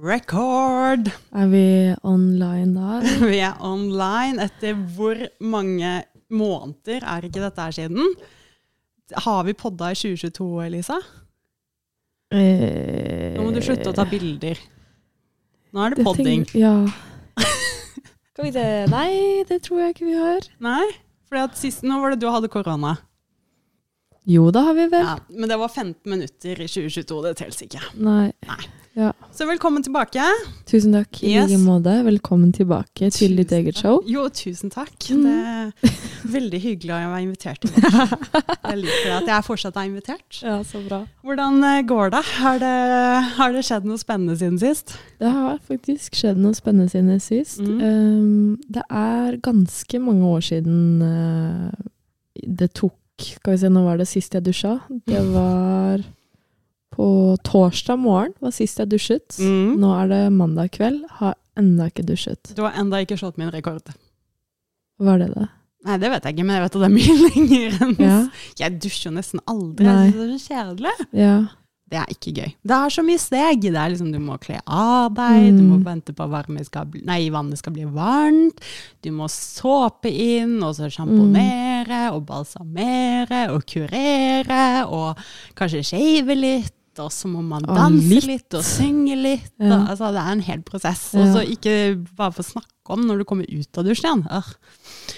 Record! Er vi online da? Vi er online etter hvor mange måneder er ikke dette her siden? Har vi podda i 2022, Elisa? Eh, Nå må du slutte å ta bilder. Nå er det det podding. Ja. Skal vi det? Nei, det tror jeg ikke vi har. Nei? for sist, nå var det du hadde korona. Jo, det har vi vel. Ja, men det var 15 minutter i 2022, det teller ikke. Nei. Så velkommen tilbake. Tusen takk. I Yes. like måte. Velkommen tilbake til ditt eget show. Jo, tusen takk. Mm. Det er veldig hyggelig å være invitert til det. Jeg liker at jeg fortsatt er invitert. Ja, så bra. Hvordan eh, går det? Har, det? har det skjedd noe spennende siden sist? Det har faktisk skjedd noe spennende siden sist. Mm. Um, det er ganske mange år siden uh, det tok Skal vi se, nå var det sist jeg dusja? Det var på torsdag morgen var sist jeg dusjet. Mm. Nå er det mandag kveld. Har enda ikke dusjet. Du har enda ikke slått min rekord. Var det det? Nei, det vet jeg ikke, men jeg vet at det er mye lenger enn Ja. Jeg dusjer jo nesten aldri. Nei. Det er så kjedelig. ja. Det er ikke gøy. Det er så mye steg. Det er liksom, du må kle av deg, du må Mm. vente på at vannet skal bli varmt, du må såpe inn, og så sjamponere, og balsamere, og kurere, og kanskje shave litt, og så må man Og danse litt. litt, og synge litt. Ja. Og, altså, det er en hel prosess. Og så ikke bare få snakke om når du kommer ut av dusjen igjen.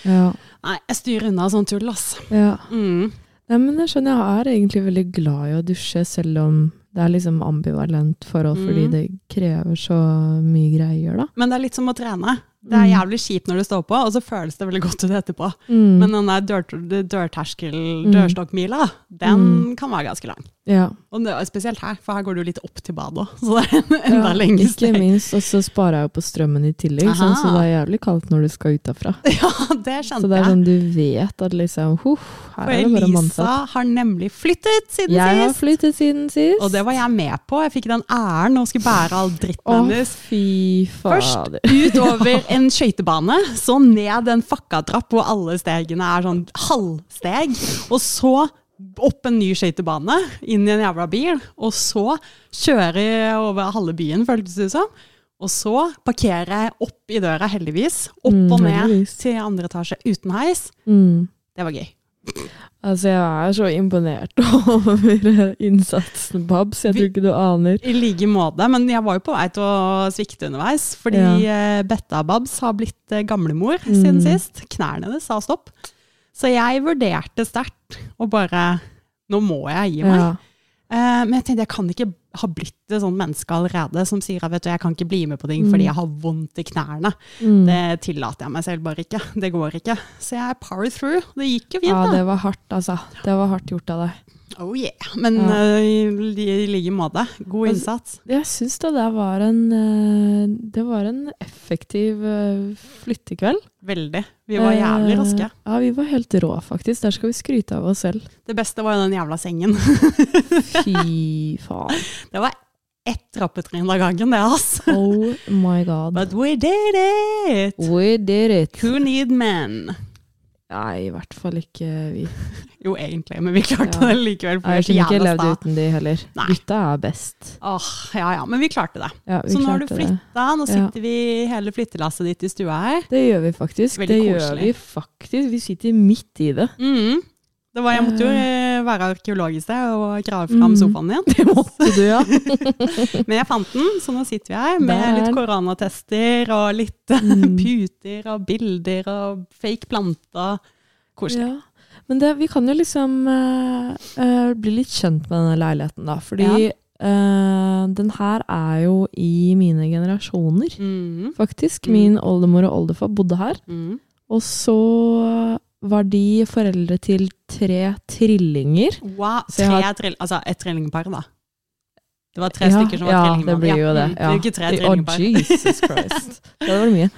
Ja. Nei, jeg styrer unna sånn tull, altså. ja. Mm. Nei, men jeg skjønner, jeg er egentlig veldig glad i å dusje, selv om det er liksom ambivalent forhold, fordi Mm. det krever så mye greier, da. Men det er litt som å trene. Det er Mm. jævlig kjipt når du står på, og så føles det veldig godt ut etterpå. Mm. Men den der dør, dørterskel, Mm. dørstokkmila, den kan være ganske lang. ja. Og det spesielt her, for her går du litt opp til badet òg, så det er en enda Ja, lengre Ikke minst, og så sparer jeg jo på strømmen i tillegg, sånn, så det er jævlig kaldt når du skal ut derfra. Ja, det skjønte jeg. Så det er sånn, du vet at liksom, huff, her For er det bare Elisa mannsatt. har nemlig flyttet siden Jeg har flyttet siden sist. Og det var jeg med på. Jeg fikk den æren å skulle bære all dritten Å, hennes. fy Først utover en skøytebane, så ned en fakkatrapp hvor alle stegene er sånn halvsteg, og så opp en ny skøytebane, inn i en jævla bil, og så kjøre over halve byen, føltes det som. Og så parkerer jeg opp i døra, heldigvis, opp Mm, og ned til andre etasje uten heis. Mm. Det var gøy. Altså, jeg er så imponert over innsatsen, Babs. Jeg tror ikke du aner. I like måte, men jeg var jo på vei til å svikte underveis, fordi ja. Betta Babs har blitt eh, gamlemor siden Mm. sist. Knærne hennes sa stopp. Så jeg vurderte sterkt å bare Nå må jeg gi meg. Ja. Eh, men jeg tenkte jeg kan ikke ha blitt et sånt menneske allerede som sier at vet du, jeg kan ikke bli med på ting fordi Mm. jeg har vondt i knærne. Mm. Det tillater jeg meg selv bare ikke. Det går ikke. Så jeg power through. Det gikk jo fint, ja, det var hardt, altså. Det var hardt gjort av deg. Oh yeah. Men Ja. eh, i, like måte. God Altså, innsats. Jeg syns det der var en eh, Det var en effektiv eh, flyttekveld. Veldig. Vi var jævlig raske. Ja, vi var helt rå, faktisk. Der skal vi skryte av oss selv. Det beste var jo den jævla sengen. Fy faen. Det var ett trappetrinn av gangen, det, ass. Oh my god. But we did it! We did it. Who need men? Nei, i hvert fall ikke vi. Jo, egentlig, men vi klarte Ja. det likevel. For jeg kunne ikke levd uten de heller. Nei. Gutta er best. Åh, ja ja, men vi klarte det. Ja, vi Så nå har du flytta, nå Ja. sitter vi hele flyttelasset ditt i stua her. Det gjør vi faktisk. Veldig det gjør vi faktisk. Vi sitter midt i det. Mhm. Det var, jeg måtte jo eh, være arkeolog i sted og grave fram Mm. sofaen igjen. Det måtte du, ja. Men jeg fant den, så nå sitter vi her med Der. litt koronatester og litt eh, Mm. puter og bilder og fake planter. Koselig. Ja. Men det, vi kan jo liksom uh, bli litt kjent med denne leiligheten, da. Fordi eh, den her er jo i mine generasjoner, mm. faktisk. Mm. Min oldemor og oldefar bodde her. Mm. Og så var de foreldre til tre trillinger. Wow, tre har- trill, altså et trillingpar, da. Det var tre Ja, stykker som var ja, trillingmann. det blir jo det. mm, Ja. Det er ikke tre trillingpar. Jesus Christ. Det var mye.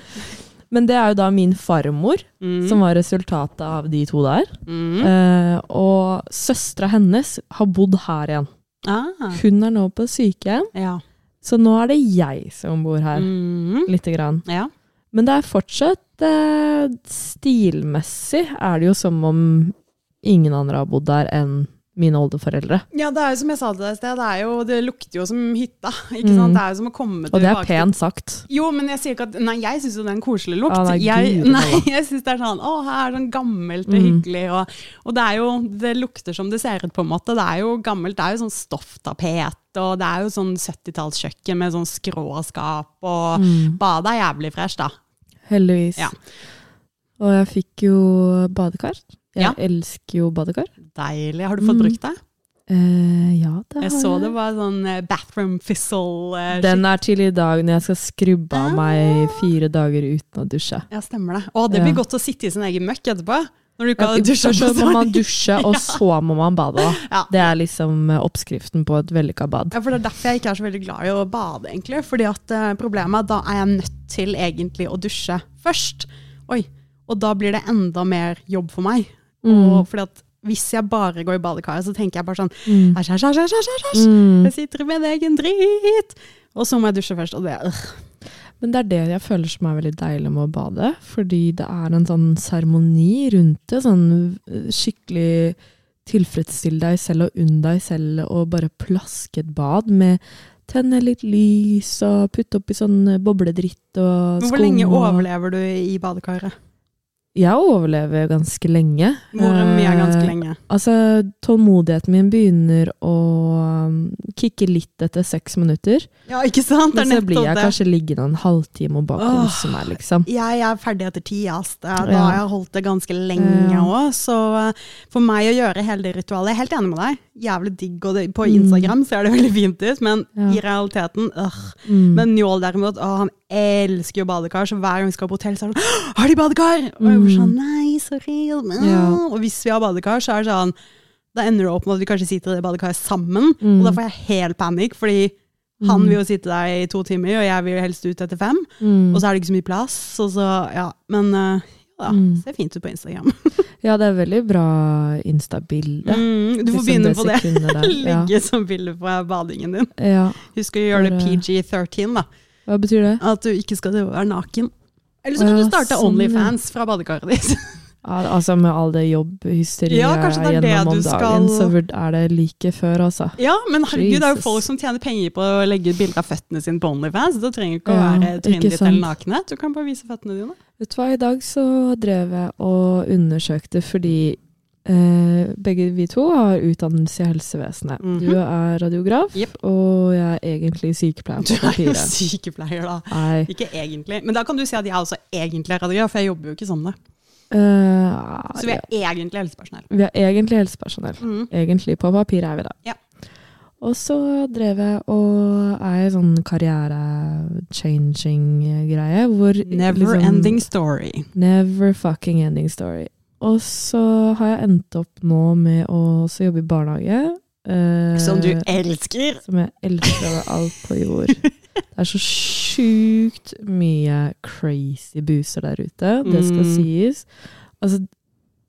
Men det er jo da min farmor Mm. som var resultatet av de to der. Mm. Eh, og søstera hennes har bodd her igjen. Ah, Hun er nå på sykehjem, ja. så nå er det jeg som bor her. Mm. Lite grann. ja. Men det er fortsatt eh, stilmessig er det jo som om ingen andre har bodd der enn mine oldeforeldre. Ja, det er jo som jeg sa til deg i sted, det, jo, det lukter jo som hytta. ikke Mm. sant? Det er jo som å komme Og det er pent sagt. Jo, men jeg sier ikke at Nei, jeg syns jo det er en koselig lukt. Ja, nei, jeg, gud, nei, jeg syns det er sånn Å, her er det sånn gammelt og Mm. hyggelig. Og, og det er jo Det lukter som det ser ut, på en måte. Det er jo gammelt. Det er jo sånn stofftapet, og det er jo sånn 70-tallskjøkken med sånn skråskap, og Mm. badet er jævlig fresh, da. Heldigvis. Ja. Og jeg fikk jo badekar. Jeg Ja. elsker jo badekar. Deilig. Har du fått Mm. brukt det? Eh, ja, det Jeg har så jeg. det var sånn eh, bathroom fizzle. eh, Den er til i dag når jeg skal skrubbe av Ah. meg fire dager uten å dusje. Ja, stemmer det. Å, det blir Ja. godt å sitte i sin egen møkk etterpå. Når du ikke hadde dusja Først så må man dusje, og så må man bade. da. Ja. Det er liksom eh, oppskriften på et vellykka bad. Ja, for Det er derfor jeg ikke er så veldig glad i å bade, egentlig. Fordi at uh, problemet er at da er jeg nødt til egentlig å dusje først. Oi, Og da blir det enda mer jobb for meg. Mm. Og fordi at hvis jeg bare går i badekaret, så tenker jeg bare sånn Mm. æsj, æsj, æsj, æsj, æsj. Mm. Jeg sitter med deg egen drit! Og så må jeg dusje først, og det øh. Men det er det jeg føler som er veldig deilig med å bade. Fordi det er en sånn seremoni rundt det. Sånn eh, skikkelig tilfredsstill deg selv og unn deg selv og bare plaske et bad med Tenne litt lys og putte oppi sånn bobledritt og skum. Hvor lenge overlever du i badekaret? Jeg overlever ganske lenge. Hvor mye er ganske Eh, lenge? Altså, tålmodigheten min begynner å um, kicke litt etter seks minutter. Ja, ikke sant? Men så blir jeg det. kanskje liggende en halvtime og bare kose meg, liksom. Jeg er ferdig etter ti, ass. Da Ja. har jeg holdt det ganske lenge Ja. òg. Så eh, for meg å gjøre hele det ritualet Jeg er helt enig med deg. Jævlig digg. Og det, på Mm. Instagram ser det veldig fint ut, men Ja. i realiteten øh. Mm. Men Njål derimot, å, han elsker jo badekar, så hver gang vi skal på hotell, så er det sånn Har de badekar? Og jeg blir sånn Nei, sorry. Men, Ja. Og hvis vi har badekar, så er det sånn Da ender det opp med at vi kanskje sitter i det badekaret sammen, Mm. og da får jeg helt panikk, fordi han Mm. vil jo sitte der i to timer, og jeg vil jo helst ut etter fem. Mm. Og så er det ikke så mye plass. Og så, ja. Men eh, ja, Mm. ser fint ut på Instagram. Ja, det er veldig bra Insta-bilde. Mm, du får Liksom begynne på det. der. Ja. Som bilde på badingen din. ja. Husk å gjøre det PG13, da. Hva betyr det? At du ikke skal være naken. Eller så kan ja, du starte sånn. Onlyfans fra badekaret ditt. Ja, altså Med all det jobbhysteriet Ja, gjennom om dagen, så er det like før, altså. ja, men herregud, det er jo folk som tjener penger på å legge ut bilder av føttene sine på Onlyfans. Det trenger ikke å være trynet ditt eller nakenhet. Du kan bare vise føttene dine. Vet du hva, i dag så drev jeg og undersøkte fordi eh, begge vi to har utdannelse i helsevesenet. Mhm. Du er radiograf, yep. og jeg er egentlig sykepleier Du er jo sykepleier, da. Nei. Ikke egentlig. Men da kan du si at jeg også egentlig er radiograf, for jeg jobber jo ikke som det. Uh, Så vi er egentlig helsepersonell. vi er egentlig helsepersonell. Mm. Egentlig på papir er vi det. Ja. Og så drev jeg og er i sånn karriere-changing-greie. hvor Never liksom- ending story. Never fucking ending story. Og så har jeg endt opp nå med å jobbe i barnehage. eh, Som du elsker. som jeg elsker over alt på jord. Det er så sjukt mye crazy buser der ute, det skal Mm. sies. Altså,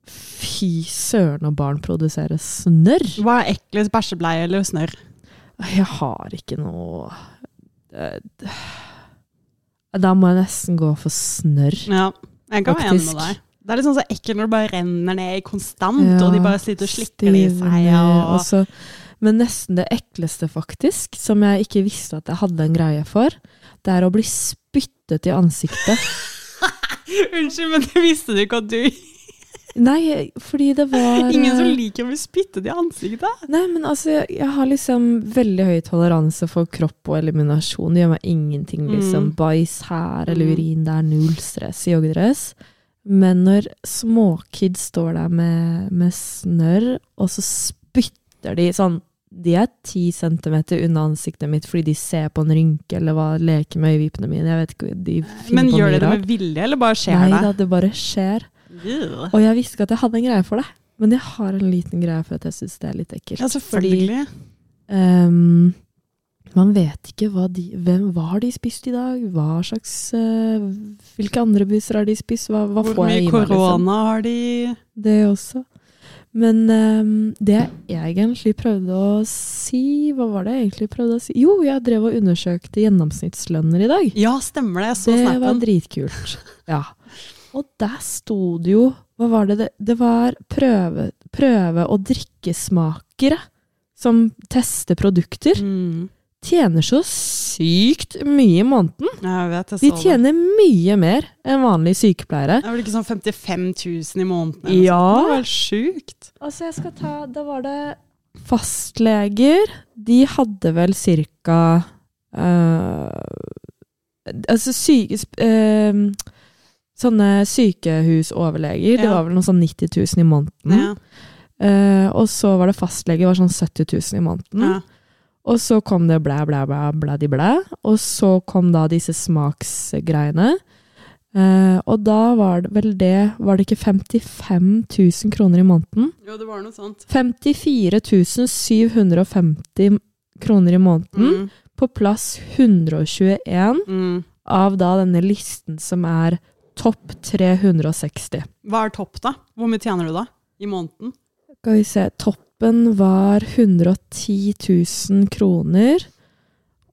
fy søren når barn produserer snørr! Hva er eklest, bæsjebleie eller snørr? Jeg har ikke noe eh, Da må jeg nesten gå for snørr. Ja, jeg kan være enig med deg. Det er litt sånn så ekkelt når det bare renner ned konstant, Ja, og de bare sitter og slikker det i seg. Og... Også, men nesten det ekleste, faktisk, som jeg ikke visste at jeg hadde en greie for, det er å bli spyttet i ansiktet. Unnskyld, men det visste du ikke at du Nei, fordi det var Ingen som eh, liker å bli spyttet i ansiktet. Nei, men altså, jeg, jeg har liksom veldig høy toleranse for kropp og eliminasjon. Det gjør meg ingenting, liksom. Mm. Bæsj her eller Mm. urin der, null stress i joggedress. Men når småkids står der med, med snørr, og så spytter de sånn De er ti centimeter unna ansiktet mitt fordi de ser på en rynke eller hva, leker med øyevippene mine. Jeg vet ikke, de Men gjør de det med vilje, eller bare skjer Nei det? da, det bare skjer. Yeah. Og jeg visste ikke at jeg hadde en greie for det. Men jeg har en liten greie for at jeg syns det er litt ekkelt. Ja, selvfølgelig. Ehm, man vet ikke hva de hvem, Hva har de spist i dag? Hva slags uh, Hvilke andre busser har de spist? Hva, hva Hvor får jeg mye i meg? Liksom? korona har de Det også. Men um, det jeg egentlig prøvde å si Hva var det jeg egentlig prøvde å si? Jo, jeg drev og undersøkte gjennomsnittslønner i dag. Ja, stemmer det. Jeg så det var dritkult. Ja. Og der sto det jo Hva var det det Det var prøve, prøve- og drikkesmakere som tester produkter. Mm. Tjener så sykt mye i måneden. Jeg vet, jeg De tjener det. mye mer enn vanlige sykepleiere. Det er vel ikke sånn 55 000 i måneden? Ja. sånt? Det helt sjukt. Altså, jeg skal ta Da var det fastleger. De hadde vel cirka eh, Altså syke... eh, sånne sykehusoverleger. Det var vel noe sånn 90 000 i måneden. Ja. Uh, og så var det fastlege, var sånn 70 000 i måneden. Ja. Og så kom det blæ, blæ, blæ, blæ, blæ. Og så kom da disse smaksgreiene. Uh, og da var det vel det Var det ikke 55 000 kroner i måneden? Jo, det var noe sånt. 54 750 kroner i måneden Mm. på plass 121 Mm. av da denne listen som er topp 360. Hva er topp, da? Hvor mye tjener du da? I måneden? Skal vi se Toppen var 110 000 kroner.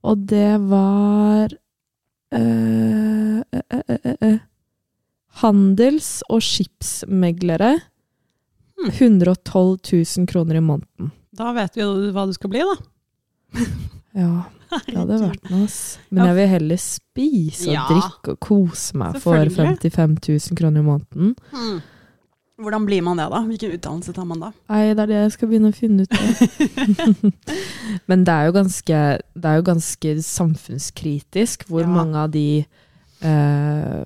Og det var eh, eh, eh, eh, eh, Handels- og skipsmeglere. Hmm. 112 000 kroner i måneden. Da vet vi jo hva du skal bli, da. Ja, det hadde vært noe. Men jeg vil heller spise og drikke og kose meg for Selvfølgelig. 55 000 kroner i måneden. Hvordan blir man det, da? Hvilken utdannelse tar man da? Nei, det er det jeg skal begynne å finne ut av. Men det er jo ganske, det er jo ganske samfunnskritisk hvor Ja. mange av de uh,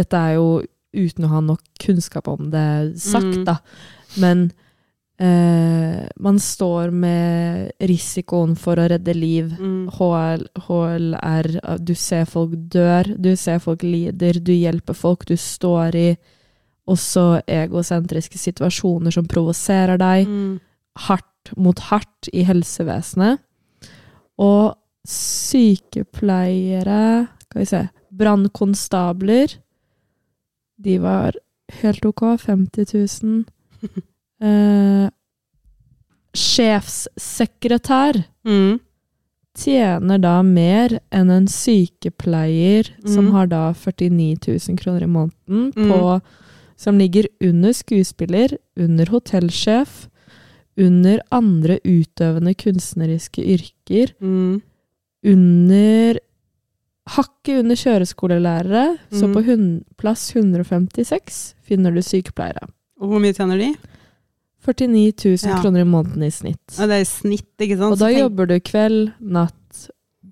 Dette er jo uten å ha nok kunnskap om det sagt, Mm. da. Men uh, man står med risikoen for å redde liv. Mm. HL, HLR, du ser folk dør, du ser folk lider, du hjelper folk, du står i også egosentriske situasjoner som provoserer deg, Mm. hardt mot hardt i helsevesenet. Og sykepleiere Skal vi se Brannkonstabler. De var helt ok. 50 000. Eh, sjefssekretær Mm. tjener da mer enn en sykepleier som Mm. har da 49 000 kroner i måneden, Mm. på, som ligger under skuespiller, under hotellsjef, under andre utøvende kunstneriske yrker, Mm. under Hakket under kjøreskolelærere, så Mm. på hun, plass 156 finner du sykepleiere. Og hvor mye tjener de? 49 000 Ja. kroner i måneden i snitt. Og det er i snitt, ikke sant? Og da jobber du kveld, natt,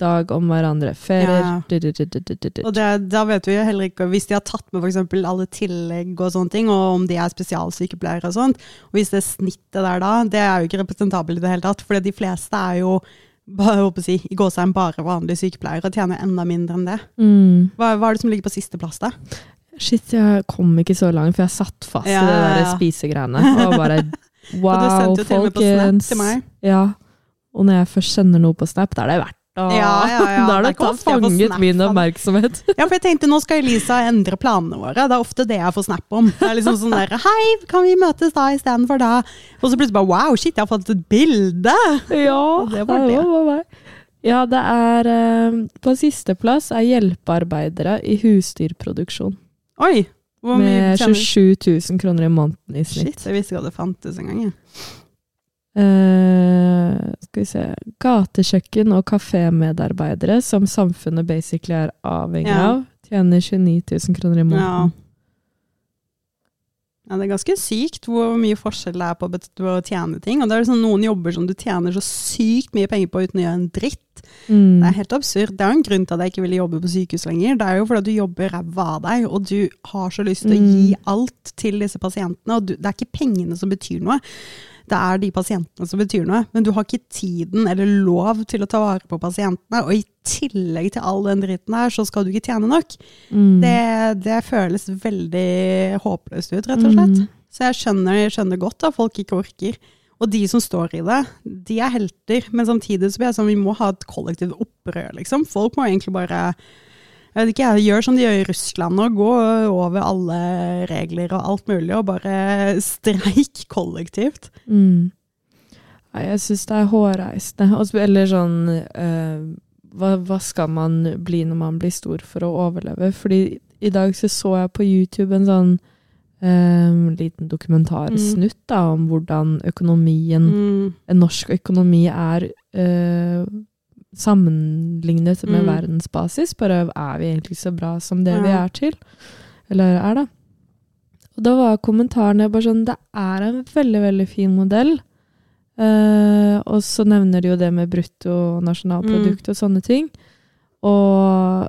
dag om hverandre. Ferier. Ja. Og det, da vet vi jo heller ikke hvis de har tatt med f.eks. alle tillegg og sånne ting, og om de er spesialsykepleiere og sånt. Og hvis det snittet der da, det er jo ikke representabelt i det hele tatt. For de fleste er jo bare, håper si, i gåsetegn bare vanlige sykepleiere og tjener enda mindre enn det. Mm. Hva, hva er det som ligger på sisteplass da? Shit, jeg kom ikke så langt, for jeg satt fast Ja, i det der ja. spisegreiene. Og bare wow, og du sendte jo til og med på Snap til meg. Ja. Og når jeg først sender noe på Snap, da er det verdt å Ja, ja, ja. Da er det ikke fanget min oppmerksomhet. Ja, for jeg tenkte nå skal Elisa endre planene våre. Det er ofte det jeg får snap om. Det er liksom sånn der, Hei, kan vi møtes da istedenfor da? Og så plutselig bare wow, shit, jeg har fått et bilde! Ja, Og det var det. var meg. Ja, det er eh, På sisteplass er hjelpearbeidere i husdyrproduksjon. Oi! Hvor mye Med 27 000 kroner i måneden i Shit, jeg visste ikke at det fantes engang. jeg. Eh, skal vi se Gatekjøkken- og kafémedarbeidere, som samfunnet basically er avhengig Ja. av, tjener 29 000 kroner i Ja. måneden. Ja, det er ganske sykt hvor mye forskjell det er på å tjene ting. Og det er liksom noen jobber som du tjener så sykt mye penger på uten å gjøre en dritt. Mm. Det er helt absurd. Det er jo en grunn til at jeg ikke ville jobbe på sykehus lenger. Det er jo fordi du jobber ræva av deg, og du har så lyst til å gi Mm. alt til disse pasientene. Og du, det er ikke pengene som betyr noe. Det er de pasientene som betyr noe. Men du har ikke tiden eller lov til å ta vare på pasientene. Og i tillegg til all den dritten her, så skal du ikke tjene nok. Mm. Det, det føles veldig håpløst ut, rett og slett. Mm. Så jeg skjønner, jeg skjønner godt at folk ikke orker. Og de som står i det, de er helter. Men samtidig så blir jeg sånn, vi må ha et kollektivt opprør, liksom. Folk må egentlig bare jeg vet ikke, jeg gjør som de gjør i Russland og Gå over alle regler og alt mulig, og bare streik kollektivt. Mm. Nei, jeg syns det er hårreisende. Eller sånn eh, hva, hva skal man bli når man blir stor for å overleve? Fordi i dag så så jeg på YouTube en sånn eh, liten dokumentarsnutt da, om hvordan økonomien, Mm. en norsk økonomi er eh, sammenlignet med Mm. verdensbasis. Bare er vi egentlig så bra som det vi er til? Eller er det? Og da var kommentarene bare sånn Det er en veldig, veldig fin modell. Uh, og så nevner de jo det med bruttonasjonalprodukt Mm. og sånne ting. Og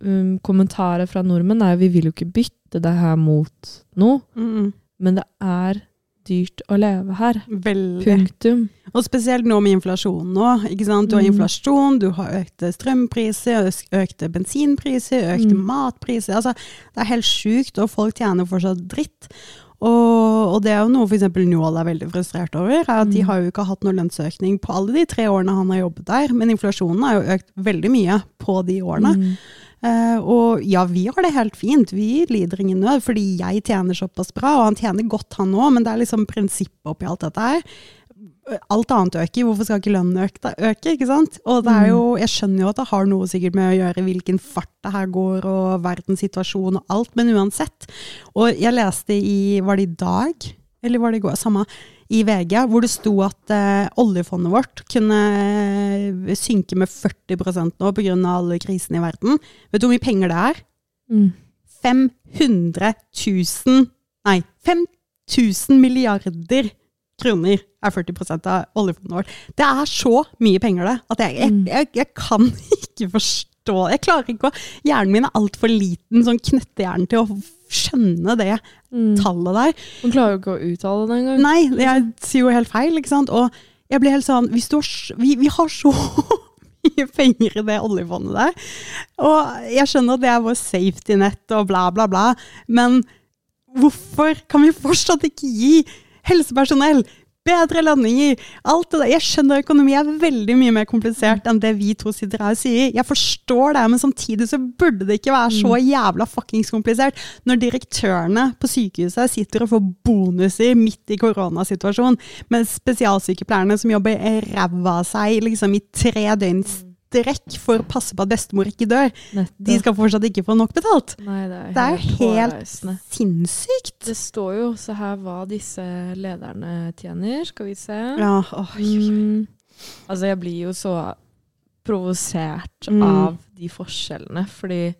um, kommentarer fra nordmenn er jo vi vil jo ikke bytte det her mot noe, Mm. men det er dyrt å leve her. Veldig. Punktum. Og spesielt nå med inflasjon nå. ikke sant? Du har Mm. inflasjon, du har økte strømpriser, økte bensinpriser, økte Mm. matpriser. Altså, det er helt sjukt, og folk tjener fortsatt dritt. Og, og det er jo noe f.eks. Njål er veldig frustrert over, er at de Mm. har jo ikke hatt noen lønnsøkning på alle de tre årene han har jobbet der, men inflasjonen har jo økt veldig mye på de årene. Mm. Eh, og ja, vi har det helt fint, vi lider ingen nød, fordi jeg tjener såpass bra, og han tjener godt han òg, men det er liksom prinsippet oppi alt dette her. Alt annet øker, hvorfor skal ikke lønnen øke, øke, ikke sant? Og det er jo, jeg skjønner jo at det har noe sikkert med å gjøre hvilken fart det her går, og verdenssituasjonen og alt, men uansett. Og jeg leste i, var det i dag, eller var det i går, samme, i VG, hvor det sto at eh, oljefondet vårt kunne eh, synke med 40 nå pga. alle krisene i verden. Vet du hvor mye penger det er? Mm. 500 000 Nei, 5000 milliarder kroner er 40 av oljefondet vårt. Det er så mye penger, det, at jeg, jeg, Mm. jeg, jeg kan ikke forstå Jeg klarer ikke å Hjernen min er altfor liten, sånn knøttehjernen, til å skjønne det Mm. tallet der. Man klarer jo ikke å uttale det engang. Nei, jeg sier jo helt feil, ikke sant. Og jeg blir helt sånn du har, vi, vi har så mye penger i det oljefondet der. Og jeg skjønner at det er vår safety net og bla, bla, bla. Men hvorfor kan vi fortsatt ikke gi helsepersonell bedre landinger. Alt det der. Jeg skjønner økonomi er veldig mye mer komplisert enn det vi to sitter her og sier. Jeg forstår det, men samtidig så burde det ikke være så jævla fuckings komplisert. Når direktørene på sykehuset sitter og får bonuser midt i koronasituasjonen, med spesialsykepleierne som jobber ræva av seg liksom i tre døgn strekk for å passe på at bestemor ikke dør, Nettopp. de skal fortsatt ikke få nok betalt. Nei, det er, Det er jo helt helt sinnssykt. Det står jo også her hva disse lederne tjener. Skal vi se. Ja, åh, Mm. Altså, jeg blir jo så provosert Mm. av de forskjellene, fordi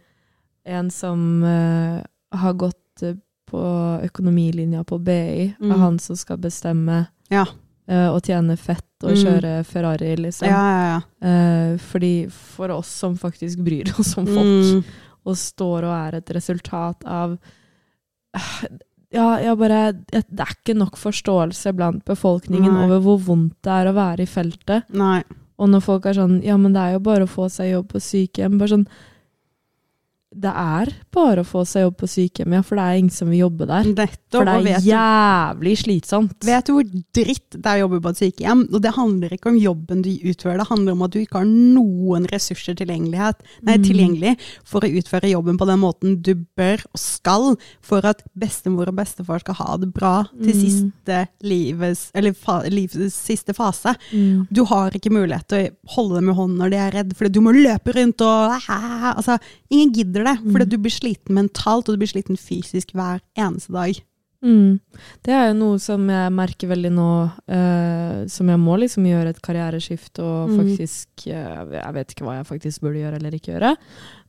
en som uh, har gått eh, på økonomilinja på BI, Mm. er han som skal bestemme Ja. Eh, og tjene fett og Mm. Ferrari, liksom. ja, ja. ja. Eh, fordi for oss som faktisk bryr oss om folk, Mm. og står og er et resultat av Ja, jeg bare Det er ikke nok forståelse blant befolkningen Nei. over hvor vondt det er å være i feltet. Nei. Og når folk er sånn Ja, men det er jo bare å få seg jobb på sykehjem. Bare sånn Det er bare å få seg jobb på sykehjem, ja, for det er ingen som vil jobbe der. Nettopp. For det er jævlig slitsomt. Vet du hvor dritt det er å jobbe på et sykehjem? Og det handler ikke om jobben du utfører, det handler om at du ikke har noen ressurser tilgjengelighet, nei, Mm. tilgjengelig for å utføre jobben på den måten du bør og skal, for at bestemor og bestefar skal ha det bra til Mm. siste livets, eller fa, livets siste fase. Mm. Du har ikke mulighet til å holde dem i hånden når de er redd, for du må løpe rundt og altså, Ingen gidder det, fordi Mm. du blir sliten mentalt, og du blir sliten fysisk hver eneste dag. Mm. Det er jo noe som jeg merker veldig nå, eh, som jeg må liksom gjøre et karriereskift og Mm. faktisk eh, Jeg vet ikke hva jeg faktisk burde gjøre eller ikke gjøre,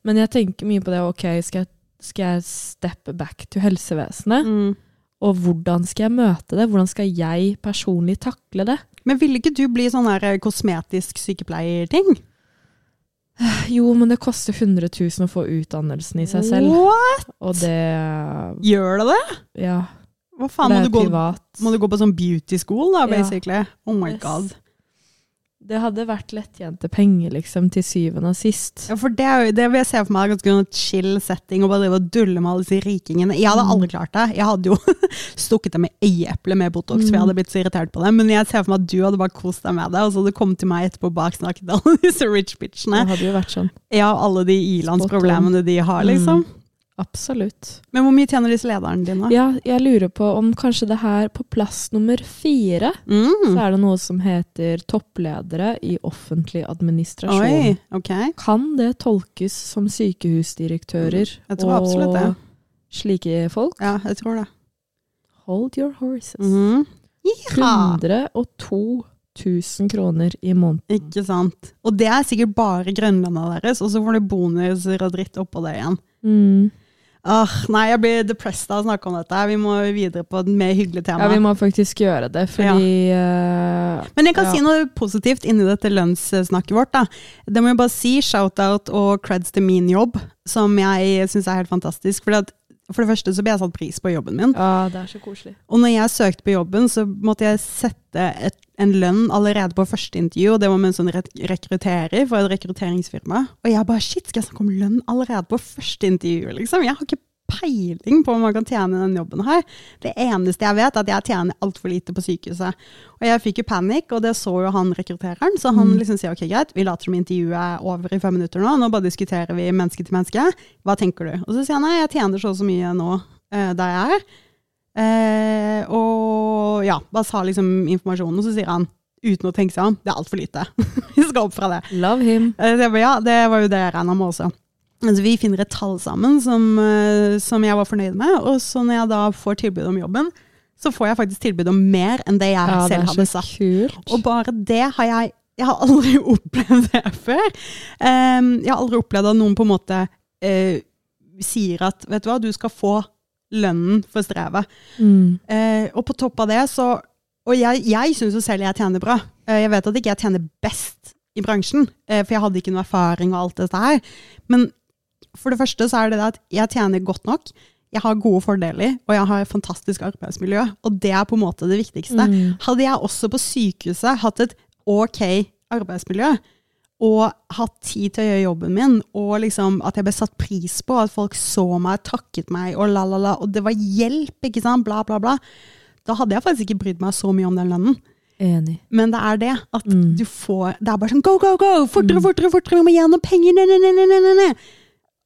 men jeg tenker mye på det. Ok, skal jeg, skal jeg steppe back til helsevesenet? Mm. Og hvordan skal jeg møte det? Hvordan skal jeg personlig takle det? Men ville ikke du bli sånn her kosmetisk sykepleierting? Jo, men det koster 100 000 å få utdannelsen i seg selv. What? Og det Gjør det det? Ja. Hva faen, det må du, gå, må du gå på sånn beauty school da, Ja. Oh my Yes. god. Det hadde vært lettjente penger, liksom, til syvende og sist. Ja, for det, er jo- det vil jeg se for meg er ganske en chill setting, og bare drive og dulle med alle disse rikingene. Jeg hadde Mm. aldri klart det. Jeg hadde jo stukket dem i øyeeplet med Botox, for jeg Mm. hadde blitt så irritert på det. Men jeg ser for meg at du hadde bare kost deg med det, og så hadde du kommet til meg etterpå og baksnakket alle disse rich bitchene. Det hadde jo vært sånn. Ja, alle de ilandsproblemene de har, liksom. Absolutt. Men hvor mye tjener disse lederne dine? Ja, jeg lurer på om kanskje det her på plass nummer fire, så Mm. er det noe som heter toppledere i offentlig administrasjon. Oi, ok. Kan det tolkes som sykehusdirektører Jeg tror absolutt det. slike folk? Ja, jeg tror det. Hold your horses. Mm. Ja. 102 000 kroner i måneden. Ikke sant. Og det er sikkert bare grunnlønna deres, og så får du bonuser og dritt oppå det igjen. Mm. Åh, nei, jeg blir depressed av å snakke om dette. Vi må videre på et mer hyggelig tema. Ja, vi må faktisk gjøre det, fordi eh, Men jeg kan Ja. si noe positivt inni dette lønnssnakket vårt. da. Det må jeg bare si. Shout-out og creds til min jobb, som jeg syns er helt fantastisk. Fordi at, for det første så ble jeg satt pris på jobben min. Ja, det er så koselig. Og når jeg søkte på jobben, så måtte jeg sette et, en lønn allerede på første intervju, og det var med en sånn rekrutterer for et rekrutteringsfirma. Og jeg bare shit, skal jeg snakke om lønn allerede på første intervju, liksom? Jeg har ikke peiling på om man kan tjene den jobben her. Det eneste jeg vet, er at jeg tjener altfor lite på sykehuset. Og jeg fikk jo panikk, og det så jo han rekruttereren, så han Mm. liksom sier ok, greit, vi later som intervjuet er over i fem minutter nå, nå bare diskuterer vi menneske til menneske. Hva tenker du? Og så sier han nei, jeg tjener så og så mye nå eh, der jeg er. Eh, og ja, bare sa liksom informasjonen, og så sier han uten å tenke seg om, det er altfor lite. vi skal opp fra det. Love him. Eh, så ja, det var jo det jeg regna med også. Altså, vi finner et tall sammen som, eh, som jeg var fornøyd med, og så når jeg da får tilbud om jobben, så får jeg faktisk tilbud om mer enn det jeg Ja, det selv er hadde satt. kult. Og bare det har jeg Jeg har aldri opplevd det før. Um, jeg har aldri opplevd at noen på en måte uh, sier at vet du hva, du skal få lønnen for strevet. Mm. Uh, og på topp av det så Og jeg, jeg syns jo selv jeg tjener bra. Uh, jeg vet at ikke jeg tjener best i bransjen, for jeg hadde ikke noe erfaring og alt dette her. Men for det første så er det det at jeg tjener godt nok. Jeg har gode fordeler, og jeg har et fantastisk arbeidsmiljø. Og det er på en måte det viktigste. Mm. Hadde jeg også på sykehuset hatt et ok arbeidsmiljø, og hatt tid til å gjøre jobben min, og liksom at jeg ble satt pris på, at folk så meg, takket meg, og la, la, la, og det var hjelp, ikke sant, bla, bla, bla, da hadde jeg faktisk ikke brydd meg så mye om den lønnen. Enig. Men det er det, at Mm. du får Det er bare sånn go, go, go! Fortere, fortere, fortere! Vi må gjennom penger! Ne, ne, ne, ne, ne, ne.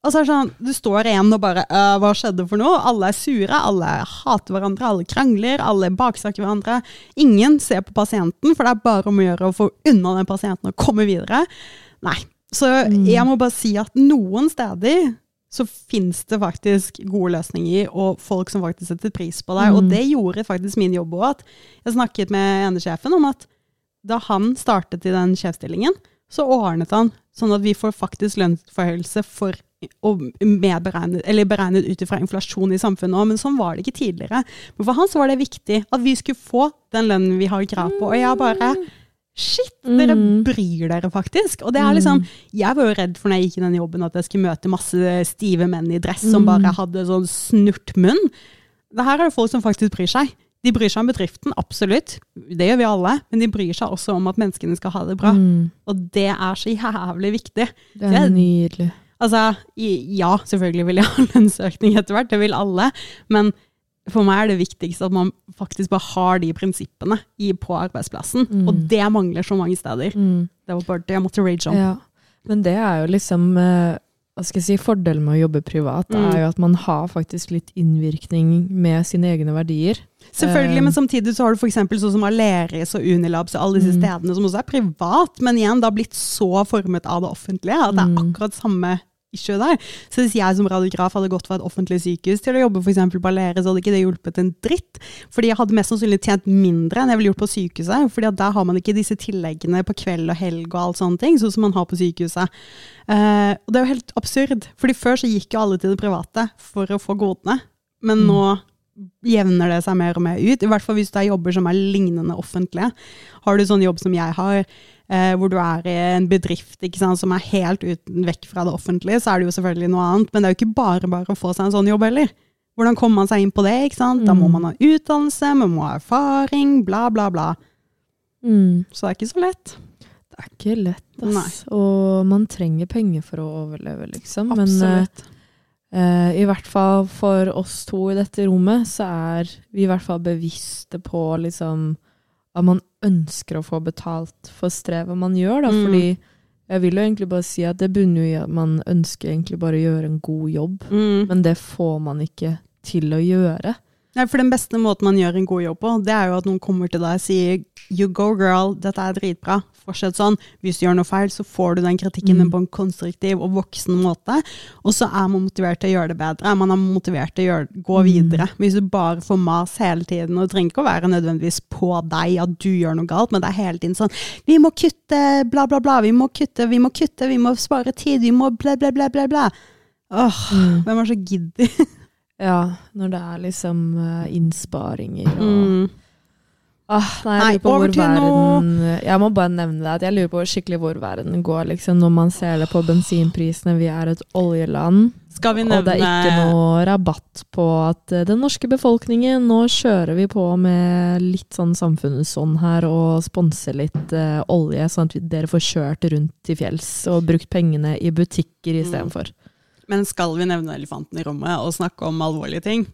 Og så er det sånn, du står igjen og bare «Øh, Hva skjedde for noe? Alle er sure, alle hater hverandre, alle krangler, alle baksaker hverandre. Ingen ser på pasienten, for det er bare om å gjøre å få unna den pasienten og komme videre. Nei. Så Mm. jeg må bare si at noen steder så fins det faktisk gode løsninger, og folk som faktisk setter pris på deg. Og Mm. det gjorde faktisk min jobb òg. Jeg snakket med ene sjefen om at da han startet i den sjefsstillingen, så ordnet han sånn at vi får faktisk lønnsforhøyelse for og medberegnet, eller beregnet ut fra inflasjon i samfunnet òg, men sånn var det ikke tidligere. Men for han så var det viktig at vi skulle få den lønnen vi har krav på. Og jeg bare Shit, dere Mm. bryr dere faktisk. Og det er liksom Jeg var jo redd for når jeg gikk i den jobben at jeg skulle møte masse stive menn i dress som Mm. bare hadde sånn snurt munn. Det her er jo folk som faktisk bryr seg. De bryr seg om bedriften, absolutt. Det gjør vi alle. Men de bryr seg også om at menneskene skal ha det bra. Mm. Og det er så jævlig viktig. Det er nydelig. Altså, ja, selvfølgelig vil jeg ha lønnsøkning etter hvert, det vil alle. Men for meg er det viktigste at man faktisk bare har de prinsippene på arbeidsplassen. Mm. Og det mangler så mange steder. Mm. Det var bare det jeg måtte rage om. Ja. Men det er jo liksom eh, hva skal jeg si, Fordelen med å jobbe privat Mm. er jo at man har faktisk litt innvirkning med sine egne verdier. Selvfølgelig, men samtidig så har du f.eks. sånn som Aleris og Unilabs og alle disse Mm. stedene som også er privat, men igjen, det har blitt så formet av det offentlige at det er Mm. akkurat samme issue der. Så hvis jeg som radiograf hadde gått fra et offentlig sykehus til å jobbe for på Aleris, så hadde ikke det hjulpet en dritt. Fordi jeg hadde mest sannsynlig tjent mindre enn jeg ville gjort på sykehuset. fordi der har man ikke disse tilleggene på kveld og helg og alt sånne ting, sånn som man har på sykehuset. Uh, og det er jo helt absurd, fordi før så gikk jo alle til det private for å få godene. Men Mm. nå jevner det seg mer og mer ut. I hvert fall hvis du har jobber som er lignende offentlige. Har du sånn jobb som jeg har, eh, hvor du er i en bedrift sant, som er helt uten vekk fra det offentlige, så er det jo selvfølgelig noe annet. Men det er jo ikke bare bare å få seg en sånn jobb heller. Hvordan kommer man seg inn på det? ikke sant? Da må Mm. man ha utdannelse, man må ha erfaring, bla, bla, bla. Mm. Så det er ikke så lett. Det er ikke lett, ass. Og man trenger penger for å overleve, liksom. Men eh, i hvert fall for oss to i dette rommet, så er vi i hvert fall bevisste på liksom at man ønsker å få betalt for strevet man gjør, da. Mm. Fordi Jeg vil jo egentlig bare si at det bunner jo i at man ønsker egentlig bare å gjøre en god jobb, Mm. men det får man ikke til å gjøre. Nei, for den beste måten man gjør en god jobb på, det er jo at noen kommer til deg og sier You go girl, dette er dritbra, fortsett sånn. Hvis du gjør noe feil, så får du den kritikken Mm. på en konstruktiv og voksen måte. Og så er man motivert til å gjøre det bedre. Man er motivert til å gjøre, gå Mm. videre. Hvis du bare får mas hele tiden, og det trenger ikke å være nødvendigvis på deg at du gjør noe galt, men det er hele tiden sånn Vi må kutte, bla, bla, bla. Vi må kutte, vi må kutte, vi må spare tid, vi må bla, bla, bla, bla. bla. Åh, Mm. hvem er så giddy? Ja, når det er liksom uh, innsparinger og Mm. ah, Nei, jeg lurer på hvor verden Jeg må bare nevne det, at jeg lurer på skikkelig hvor verden går, liksom, når man ser det på bensinprisene. Vi er et oljeland. Og det er ikke noe rabatt på at eh, den norske befolkningen Nå kjører vi på med litt sånn samfunnsånd her og sponser litt uh, olje, sånn at vi, dere får kjørt rundt til fjells og brukt pengene i butikker istedenfor. Men skal vi nevne elefanten i rommet og snakke om alvorlige ting?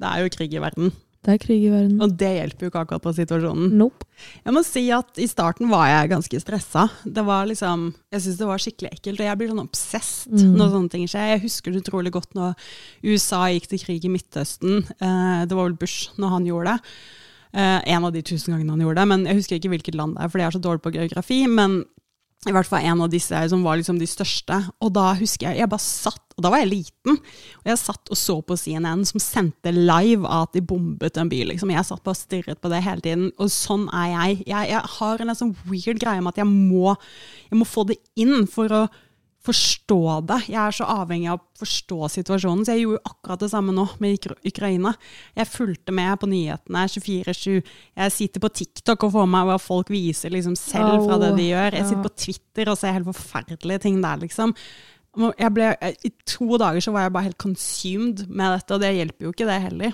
Det er jo krig i verden, Det er krig i verden. og det hjelper jo ikke akkurat på situasjonen. Nope. Jeg må si at i starten var jeg ganske stressa. Det var liksom, jeg syns det var skikkelig ekkelt, og jeg blir sånn obsessed Mm. når sånne ting skjer. Jeg husker det utrolig godt når USA gikk til krig i Midtøsten. Eh, det var vel Bush når han gjorde det. Eh, en av de tusen gangene han gjorde det, men jeg husker ikke hvilket land det er, for jeg er så dårlig på geografi. men i hvert fall en av disse som var liksom de største. Og da husker jeg jeg bare satt, og da var jeg liten, og jeg satt og så på CNN som sendte live at de bombet en by. liksom. Jeg satt bare og stirret på det hele tiden. Og sånn er jeg. Jeg, jeg har en sånn weird greie med at jeg må, jeg må få det inn for å forstå det. Jeg er så avhengig av å forstå situasjonen, så jeg gjorde akkurat det samme nå med Ukraina. Jeg fulgte med på nyhetene 24-7. Jeg sitter på TikTok og får med hva folk viser liksom selv fra det de gjør. Jeg sitter på Twitter og ser helt forferdelige ting der, liksom. Jeg ble, I to dager så var jeg bare helt consumed med dette, og det hjelper jo ikke det heller.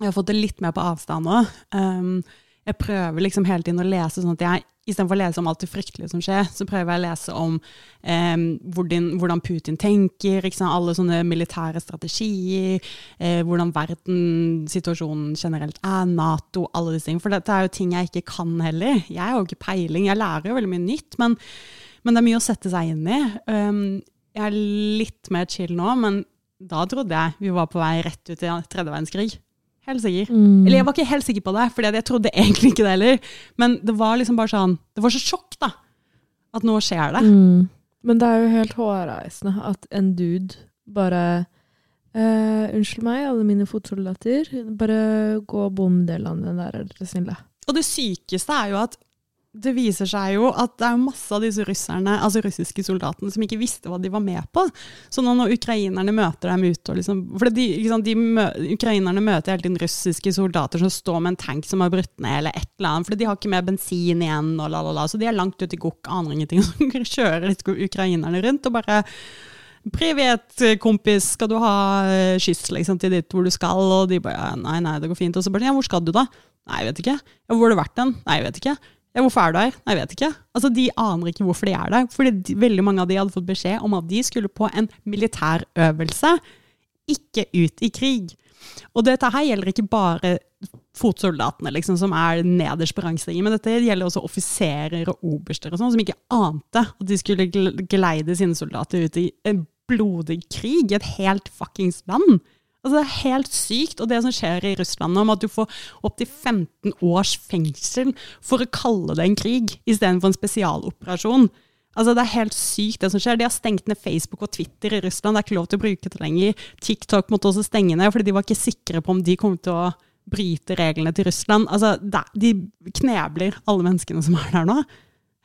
Jeg har fått det litt mer på avstand nå. Um, jeg prøver liksom hele tiden å lese sånn at jeg Istedenfor å lese om alt det fryktelige som skjer, så prøver jeg å lese om um, hvordan, hvordan Putin tenker, alle sånne militære strategier, eh, hvordan verdenssituasjonen generelt er, Nato, alle disse tingene. For dette er jo ting jeg ikke kan heller. Jeg har jo ikke peiling. Jeg lærer jo veldig mye nytt, men, men det er mye å sette seg inn i. Um, jeg er litt mer chill nå, men da trodde jeg vi var på vei rett ut i tredje verdenskrig. Helt sikker. Mm. Eller jeg var ikke helt sikker på det, for jeg trodde egentlig ikke det heller. Men det var liksom bare sånn Det var så sjokk, da. At nå skjer det. Mm. Men det er jo helt hårreisende at en dude bare eh, Unnskyld meg, alle mine fotsoldater. Bare gå og bom det landet der, er dere snille. Og det sykeste er jo at det viser seg jo at det er masse av disse russerne, altså russiske soldatene som ikke visste hva de var med på. Så nå når ukrainerne møter dem ute liksom For de, liksom, de mø, Ukrainerne møter hele tiden russiske soldater som står med en tank som har brutt ned, eller et eller annet, for de har ikke mer bensin igjen, og la, la, la. Så de er langt ute i gokk, aner ingenting. Så kjører litt ukrainerne rundt og bare Privet, kompis, skal du ha eh, skyss liksom, til dit hvor du skal? Og de bare nei, nei, det går fint. Og så bare ja, hvor skal du da? Nei, jeg vet ikke. Ja, hvor har du vært den? Nei, jeg vet ikke. Ja, hvorfor er du her? Jeg vet ikke. Altså, De aner ikke hvorfor de er der. Fordi de, veldig mange av de hadde fått beskjed om at de skulle på en militærøvelse, ikke ut i krig. Og dette her gjelder ikke bare fotsoldatene, liksom, som er nederst på rangstigen, men dette gjelder også offiserer og oberster og sånn, som ikke ante at de skulle gleide sine soldater ut i en blodig krig i et helt fuckings land. Altså, det er helt sykt. Og det som skjer i Russland om at du får opptil 15 års fengsel for å kalle det en krig, istedenfor en spesialoperasjon. Altså, det er helt sykt det som skjer. De har stengt ned Facebook og Twitter i Russland. Det er ikke lov til å bruke det lenger. TikTok måtte også stenge ned, fordi de var ikke sikre på om de kom til å bryte reglene til Russland. Altså, de knebler alle menneskene som er der nå.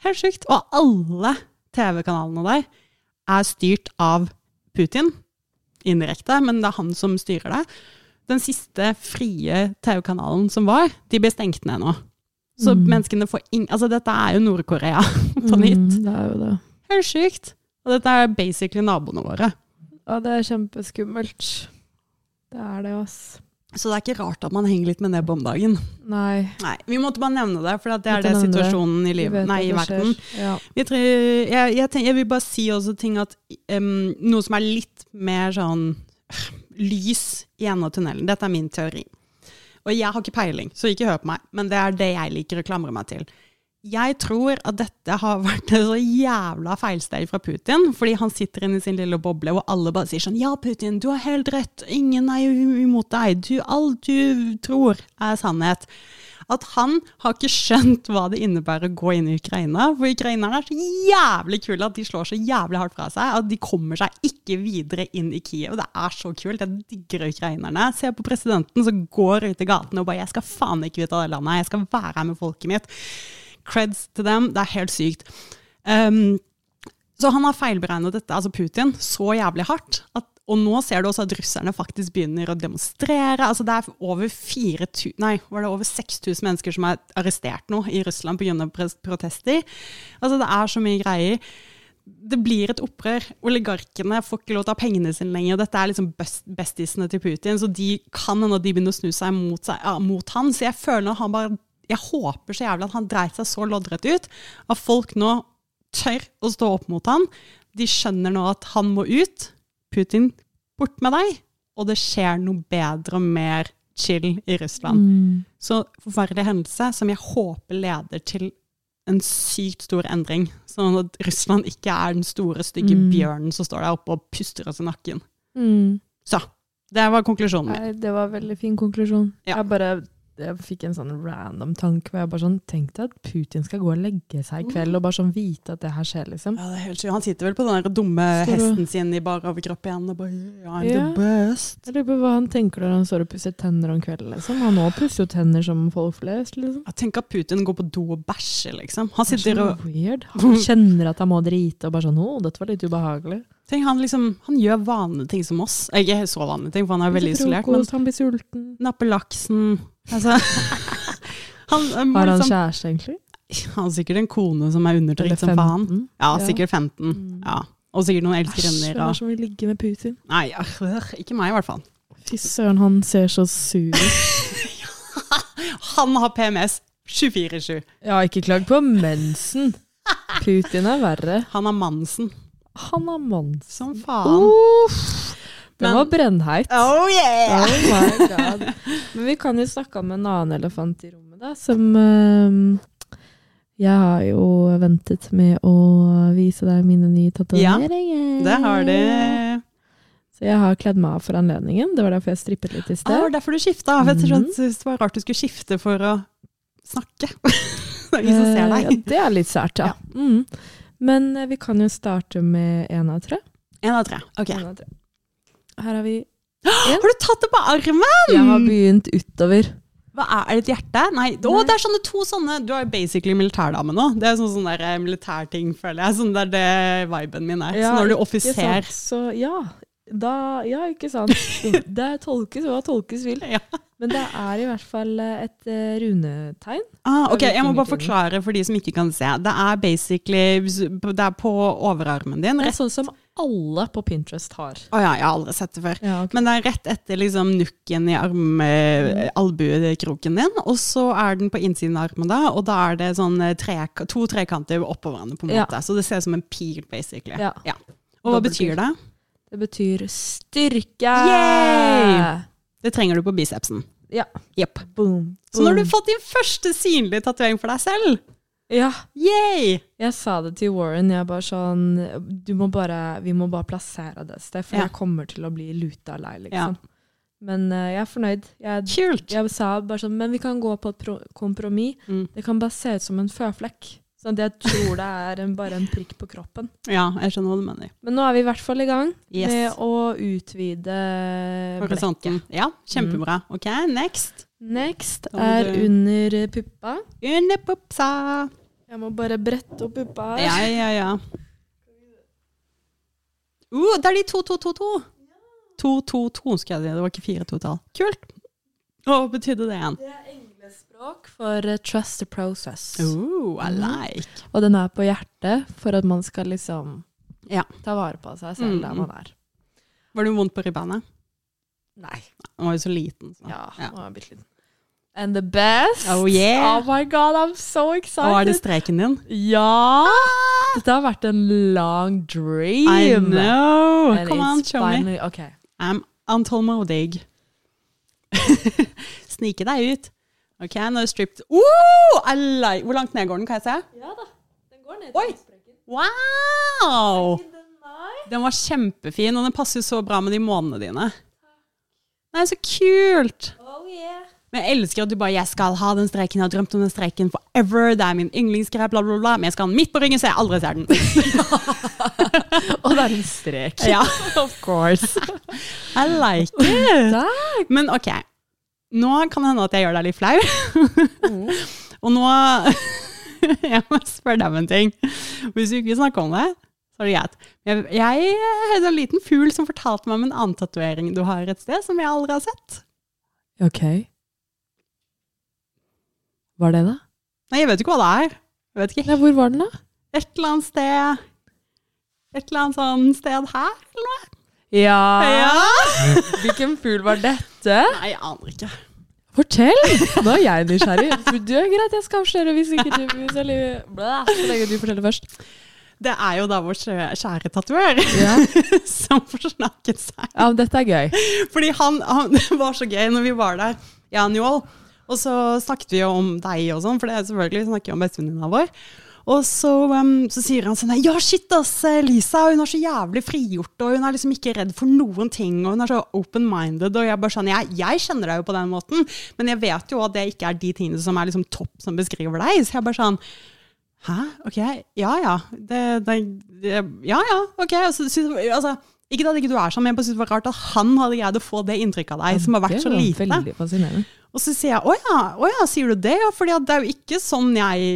Helt sykt. Og alle TV-kanalene der er styrt av Putin indirekte, men det er han som styrer det. Den siste frie TV-kanalen som var, de ble stengt ned nå. Så Mm. menneskene får ing... Altså, dette er jo Nord-Korea på nytt. Mm, det er jo det. Helt sykt. Og dette er basically naboene våre. Ja, det er kjempeskummelt. Det er det, ass. Så det er ikke rart at man henger litt med nebb om dagen. Nei. Nei, Vi måtte bare nevne det, for det er det situasjonen det. i, livet, nei, i verden. Ja. Jeg, jeg, jeg, tenker, jeg vil bare si også ting at um, Noe som er litt mer sånn lys i enden av tunnelen. Dette er min teori. Og jeg har ikke peiling, så ikke hør på meg, men det er det jeg liker å klamre meg til. Jeg tror at dette har vært et så jævla feilsteg fra Putin, fordi han sitter inne i sin lille boble hvor alle bare sier sånn Ja, Putin, du har helt rett, ingen er imot deg, du, alt du tror er sannhet. At han har ikke skjønt hva det innebærer å gå inn i Ukraina. For ukrainerne er så jævlig kule at de slår så jævlig hardt fra seg at de kommer seg ikke videre inn i Kiev. Det er så kult. Jeg digger ukrainerne. Se på presidenten som går ut i gatene og bare 'Jeg skal faen ikke ut av det landet. Jeg skal være her med folket mitt'. Creds til dem. Det er helt sykt. Um, så han har feilberegnet dette, altså Putin, så jævlig hardt. At, og nå ser du også at russerne faktisk begynner å demonstrere. altså Det er over 4000, nei, var det over 6000 mennesker som er arrestert nå i Russland pga. protester. Altså Det er så mye greier. Det blir et opprør. Oligarkene får ikke lov til å ha pengene sine lenger. Dette er liksom best, bestisene til Putin, så de kan hende de begynner å snu seg mot, seg, ja, mot han. Så jeg føler han bare jeg håper så jævlig at han dreit seg så loddrett ut at folk nå tør å stå opp mot han. De skjønner nå at han må ut. Putin, bort med deg. Og det skjer noe bedre og mer chill i Russland. Mm. Så forferdelig hendelse som jeg håper leder til en sykt stor endring. Sånn at Russland ikke er den store, stygge Mm. bjørnen som står der oppe og puster oss i nakken. Mm. Så, det var konklusjonen min. Det var en veldig fin konklusjon. Ja. Jeg bare jeg fikk en sånn random tanke hvor jeg bare sånn Tenk at Putin skal gå og legge seg i kveld og bare sånn vite at det her skjer, liksom. Ja, det er helt sykt. Han sitter vel på den der dumme Står hesten sin i bar overkropp igjen og bare yeah, I'm Ja. the best. Jeg lurer på hva han tenker når han står og pusser tenner om kvelden, liksom. Han òg pusser jo tenner som folk flest, liksom. Jeg tenker at Putin går på do og bæsjer, liksom. Han er sitter så og weird. Han kjenner at han må drite og bare sånn Å, dette var litt ubehagelig. Tenk, han, liksom, han gjør vanlige ting som oss. Ikke så vanlige ting, for han er veldig isolert. Men frokost, han blir sulten. Napper laksen altså, han, Har han liksom, kjæreste, egentlig? han har sikkert en kone som er undertrykt som faen. Ja, sikkert 15. Mm. Ja. Og sikkert noen elskerinner. hvem er det som vil ligge med Putin? Nei, ikke meg i hvert fall. Fy søren, han ser så sur ut. Han har PMS 24-7. Ja, ikke klag på mensen. Putin er verre. Han har Mansen. Han Monsen. mons. Som faen. Uff, den var brennheit. Oh yeah! Oh my god. Men vi kan jo snakke om en annen elefant i rommet, da, som uh, Jeg har jo ventet med å vise deg mine nye tatoveringer. Det har de. Så jeg har kledd meg av for anledningen. Det var derfor jeg strippet litt i Ah, sted. det var derfor du skifta. Jeg Mhm. syntes det var rart du skulle skifte for å snakke. Det er ingen som ser Eh, deg. Ja, det er litt sært, ja. Mm. Men eh, vi kan jo starte med én av tre. En av tre. Ok. En av tre. Her har vi Har du tatt det på armen? Jeg har begynt utover. Hva er, er det et hjerte? Nei. Å, det er sånne to sånne Du er basically militærdame nå. Det er sånn, sånn der eh, militærting, føler jeg. Sånn det er det viben min er. så når du er offiser sant, Så ja. Da, ja, ikke sant. Det tolkes hva tolkes vil. ja. Men det er i hvert fall eh, et eh, runetegn. ah, Ok, Jeg må bare forklare for de som ikke kan se. Det er basically Det er på overarmen din. Det er sånn som alle på Pinterest har. å ja, jeg har aldri sett det før. Ja, okay. Men det er rett etter liksom nukken i arm, eh, albuekroken din, og så er den på innsiden av armen da, og da er det sånn tre, to trekanter oppå hverandre på en Ja. måte. Så det ser ut som en pil, basically. Ja. Og hva betyr det? Det betyr styrke! Yay! Det trenger du på bicepsen. Ja. Yep. Boom. boom. Så nå har du fått din første synlige tatovering for deg selv. Ja. Yay! Jeg sa det til Warren. Jeg bare sånn du må bare, Vi må bare plassere det et sted, for Ja. jeg kommer til å bli luta lei, Ja. liksom. Men uh, jeg er fornøyd. Jeg, Kult. jeg sa bare sånn Men vi kan gå på et pro kompromiss. Mm. Det kan bare se ut som en føflekk. Sånn at jeg tror det er en, bare en prikk på kroppen. Ja, jeg skjønner hva du mener. Men nå er vi i hvert fall i gang Yes. med å utvide blekket. Ja, kjempebra. Ok, next. Next er du- under puppa. Under pupsa. Jeg må bare brette opp puppa her. Ja, ja, ja. Uh, det er de to, to, to, to. To, to, to, skal jeg si. Det var ikke fire total. Kult. Hva betydde det igjen? Det er englespråk for eh, trust the process. Ooh, I like. Mm. Og den er på hjertet for at man skal liksom Ja. ta vare på seg selv Mm. der man er. Var det vondt på ribbeina? Nei. Han var jo så liten. Så. Ja, Ja. var bitte liten. And the best! Oh, yeah. Oh my god, I'm so excited! Og er det streken din? Ja! Dette har vært en long dream. I know! And Come on, show me. Okay. I'm antålmodig. Snike deg ut. Ok, nå er det stripped. I like. Hvor langt ned går den, kan jeg se? Ja da. Den går ned Oi! Wow! Den var kjempefin, og den passer jo så bra med de månedene dine. Nei, så kult! Oh yeah. Men jeg elsker at du bare 'jeg skal ha den streken', jeg har drømt om den streken forever', det er min yndlingsgreie, bla, bla, bla. Men jeg skal ha den midt på ryggen, så jeg aldri ser den. Og det er en strek. ja, Of course. I like it. Takk. Men ok, nå kan det hende at jeg gjør deg litt flau. og nå Jeg må spørre deg om en ting. Hvis vi ikke snakker om det, så er det greit. Jeg, jeg hadde en liten fugl som fortalte meg om en annen tatovering du har et sted, som jeg aldri har sett. Ok. Hva er det, da? Nei, jeg vet ikke hva det er. Jeg vet ikke. Nei, hvor var den, da? Et eller annet sted Et eller annet sånn sted her, eller noe? Ja. Ja. Hvilken fugl var dette? Nei, jeg aner ikke. Fortell! Nå er jeg nysgjerrig. Du er greit, jeg skal avsløre hvis ikke du hvis jeg, Blæ, Så lenge du forteller først. Det er jo da vår kjære tatovør Ja. som forsnakket seg. ja, men dette er gøy. Fordi han, han Det var så gøy når vi var der i Annual. Og så snakket vi jo om deg og sånn, for det er selvfølgelig vi snakker jo om bestevenninna vår. Og så, um, så sier han sånn Ja, shit, ass, Lisa, hun er så jævlig frigjort, og hun er liksom ikke redd for noen ting, og hun er så open-minded. Og jeg bare sånn jeg, jeg kjenner deg jo på den måten, men jeg vet jo at det ikke er de tingene som er liksom topp som beskriver deg. Så jeg bare sånn Hæ? Ok, ja ja. Det, det, det, ja ja, ok. Så, altså, ikke at ikke du er sånn, men jeg bare synes det var rart at han hadde greid å få det inntrykket av deg, som har vært så lite. Og så sier jeg å ja, å ja, sier du det? Ja, fordi det er jo ikke sånn jeg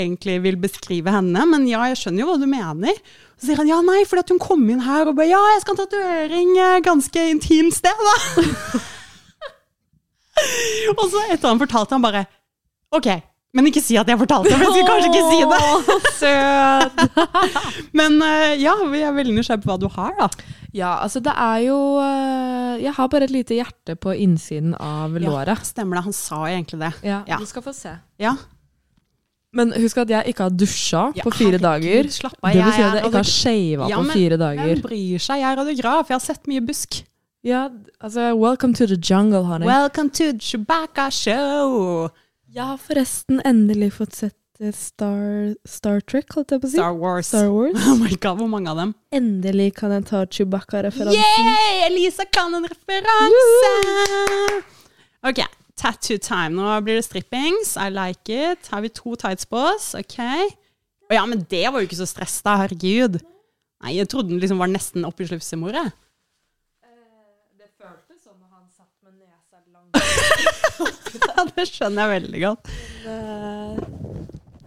egentlig vil beskrive henne, men ja, jeg skjønner jo hva du mener. Så sier han ja, nei, fordi at hun kom inn her og bare ja, jeg skal ha tatovering eh, ganske intimt sted, da. og så etter han fortalte han bare ok, men ikke si at jeg fortalte det, for jeg skulle kanskje ikke si det. Søt! Men eh, ja, jeg er veldig nysgjerrig på hva du har, da. Ja, altså det er jo øh, Jeg har bare et lite hjerte på innsiden av låret. Ja, stemmer det, han sa egentlig det. Ja, Ja. Du skal få se. Ja. Men husk at jeg ikke har dusja Ja, på fire herregud, dager. slapp av, Det betyr at jeg ikke har shava Ja, på men dager. Hvem bryr seg? Jeg er radiograf, jeg har sett mye busk. Ja, altså Welcome to the jungle, honey. Welcome to Chewbacca show! Jeg har forresten endelig fått sett eh, Star, Star Trek, holdt jeg på å si. Star Wars. Star Wars. Oh my god, hvor mange av dem? Endelig kan jeg ta Chewbacca-referansen. Yeah! Elisa kan en referanse! Ok, tattoo time. Nå blir det strippings. I like it. Har vi to tights på oss? Ok. Å ja, men det var jo ikke så stress da, herregud. Nei, jeg trodde den liksom var nesten oppi slufsemoret. Det føltes sånn når han satt med nesa langt Ja, det skjønner jeg veldig godt. Eh,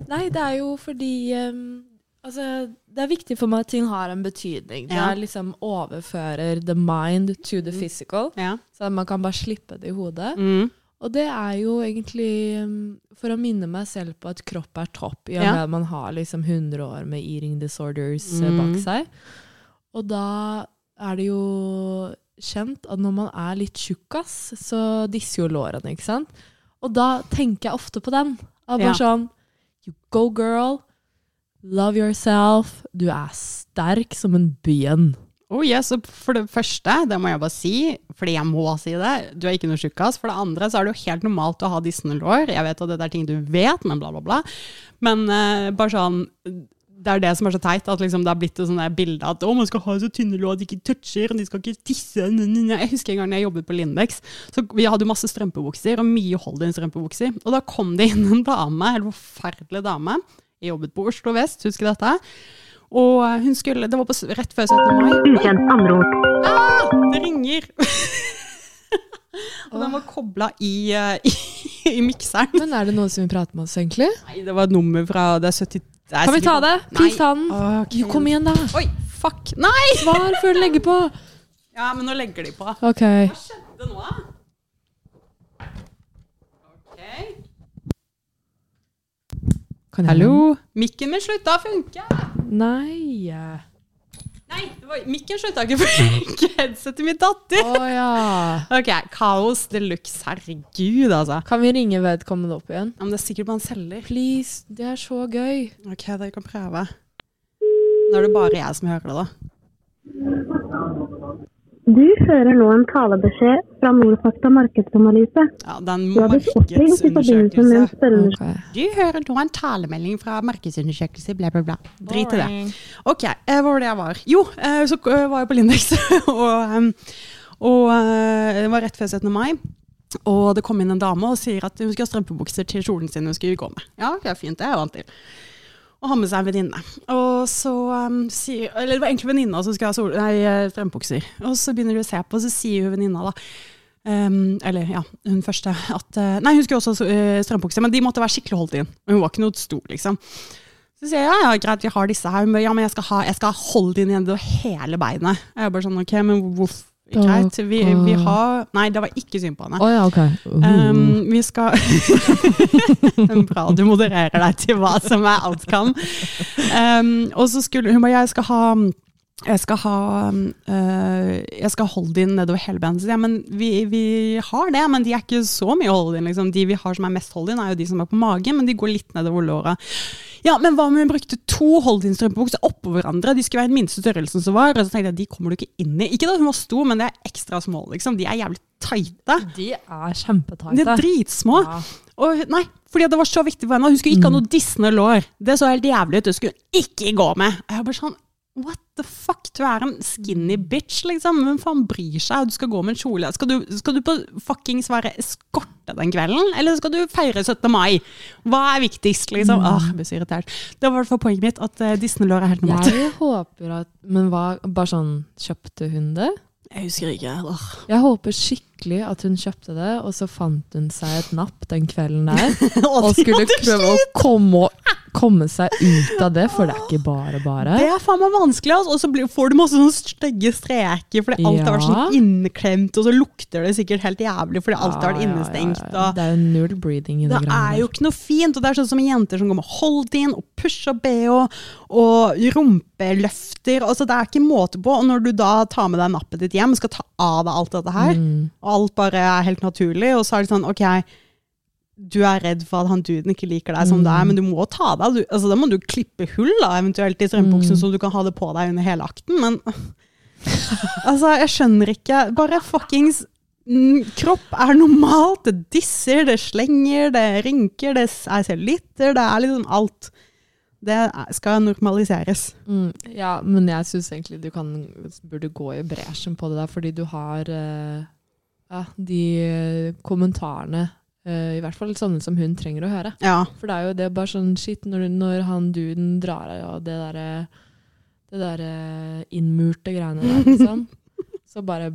Nei, det er jo fordi um, Altså, det er viktig for meg at ting har en betydning. Det Ja. er liksom overfører the mind to the physical. Ja. Så man kan bare slippe det i hodet. Mm. Og det er jo egentlig um, for å minne meg selv på at kropp er topp, i og med at man har liksom 100 år med eating disorders eh, Mm. bak seg. Og da er det jo kjent at når man er litt tjukkas, så disser jo lårene, ikke sant? Og da tenker jeg ofte på den. At bare Ja. sånn You go, girl. Love yourself. Du er sterk som en byen. Oh yes, For det første, det må jeg bare si, fordi jeg må si det, du er ikke noe tjukkas. For det andre så er det jo helt normalt å ha dissende lår. Jeg vet at det er ting du vet, men bla, bla, bla. Men eh, bare sånn Det er det som er så teit, at liksom det har blitt et sånt bilde at å, man skal ha så tynne lår de ikke toucher, og de skal ikke tisse. Jeg husker en gang jeg jobbet på Lindex, så vi hadde masse strømpebukser, og mye Holdin-strømpebukser. Og da kom det inn en dame, en forferdelig dame. Jeg jobbet på Oslo Vest, husker dette. Og hun skulle, det var på, rett før 17. mai. Ukjent anrop. Ah, det ringer! og den var kobla i, eh, i, i mikseren. Men er det noen som vil prate med oss, egentlig? Nei, det var et nummer fra det er 70 det er Kan vi ta det? Please ta den. Okay. Jo, kom igjen, da. Oi, fuck! Nei! Svar før du legger på. Ja, men nå legger de på. Ok. Hva skjedde nå, da? Ok. Hallo? Mikken min slutta å funke! Nei. Nei, det var, mikken slutta ikke å funke. Headsetet mitt datt Å ut. ja. Ok, kaos de luxe. Herregud, altså. Kan vi ringe vedkommende opp igjen? Ja, men det er sikkert bare en selger. Please. Det er så gøy. Ok, dere kan prøve. Nå er det bare jeg som hører det, da. Du hører nå en talebeskjed fra Nordfakta markedsanalyse. Ja, den markedsundersøkelse. Okay. Du hører nå en talemelding fra markedsundersøkelse, bla, bla, bla. Drit i det. Ok, hvor var det jeg var? Jo, eh, så eh, var jeg på Lindex, og, og eh, det var rett før 17. mai. Og det kom inn en dame og sier at hun skal ha strømpebukser til kjolen sin hun skulle gå med. Ja, okay, fint, det er jeg vant til. Og har med seg en venninne. Og så um, sier Eller det var egentlig venninna som skulle ha sol, nei, eh. Og så begynner de å se på, og så sier hun venninna da um, Eller ja, hun første at eh, Nei, hun skulle også ha uh, men de måtte være skikkelig holdt inn. Hun var ikke noe stor, liksom. Så sier jeg ja, ja, greit, vi har disse her. Men, ja, men jeg skal ha, jeg skal ha hold inn igjen det hele beinet. Jeg er bare sånn, ok, men hvorfor? Greit, vi, vi har Nei, det var ikke synd på henne. Oh, ja, ok. Um, vi skal Bra du modererer deg til hva som er outcome. Um, og så skulle hun bare Jeg skal ha jeg skal ha øh, Jeg skal holde inn nedover hele. Så Ja, men vi, vi har det, men de er ikke så mye hold in. Liksom. De vi har som er mest hold in, er jo de som er på magen, men de går litt nedover låra. Ja, men hva om hun brukte to Holdin-strømpebukser oppå hverandre? De skulle være den minste størrelsen som var. Og så tenkte jeg, de kommer du ikke inn i. Ikke da hun var stor, men det er ekstra små, liksom. De er jævlig tighte. De er De er dritsmå. Ja. Og nei, fordi det var så viktig for henne. Hun skulle ikke ha noe dissende lår. Det så helt jævlig ut. Det skulle hun ikke gå med. Jeg var bare sånn, what the fuck? Du er en skinny bitch, liksom. Hvem faen bryr seg? Du skal gå med en kjole. Skal du, skal du på fuckings være eskorte den kvelden? Eller skal du feire 17. mai? Hva er viktigst, liksom? Åh, jeg blir så irritert. Det var i hvert fall poenget mitt, at uh, Disney-lår er helt normalt. Jeg håper at Men hva, bare sånn Kjøpte hun det? Jeg husker ikke. Eller? Jeg håper skikkelig at hun kjøpte det, og så fant hun seg et napp den kvelden der. Og Og skulle prøve å komme, komme seg ut av det, for det er ikke bare bare. Det er faen meg vanskelig, altså. og så får du masse sånne stygge streker fordi alt har vært sånn inneklemt, og så lukter det sikkert helt jævlig fordi alt har vært innestengt. Ja, ja, ja. Det er jo null breathing i det, det er jo ikke noe fint, og det er sånn som jenter som går med hold in og push og bh og rumpeløfter. Altså, det er ikke måte på. Og når du da tar med deg nappet ditt hjem, skal ta av deg alt dette her, Mm. og alt bare er helt naturlig, og så er det sånn, ok, du er redd for at han duden ikke liker deg som du er, Mm. men du må ta deg, du, altså da må du klippe hull da, eventuelt i strømpebuksen, Mm. så du kan ha det på deg under hele akten, men altså, jeg skjønner ikke, bare fuckings mm, kropp er normalt, det disser, det slenger, det rynker, det er cellulitter, det er liksom alt. Det skal normaliseres. Mm, ja, men jeg syns egentlig du kan, burde gå i bresjen på det der, fordi du har uh, ja, de kommentarene eh, I hvert fall sånne som hun trenger å høre. Ja, For det er jo det bare sånn shit når, når han duden drar av det derre det derre innmurte greiene der, liksom. Så bare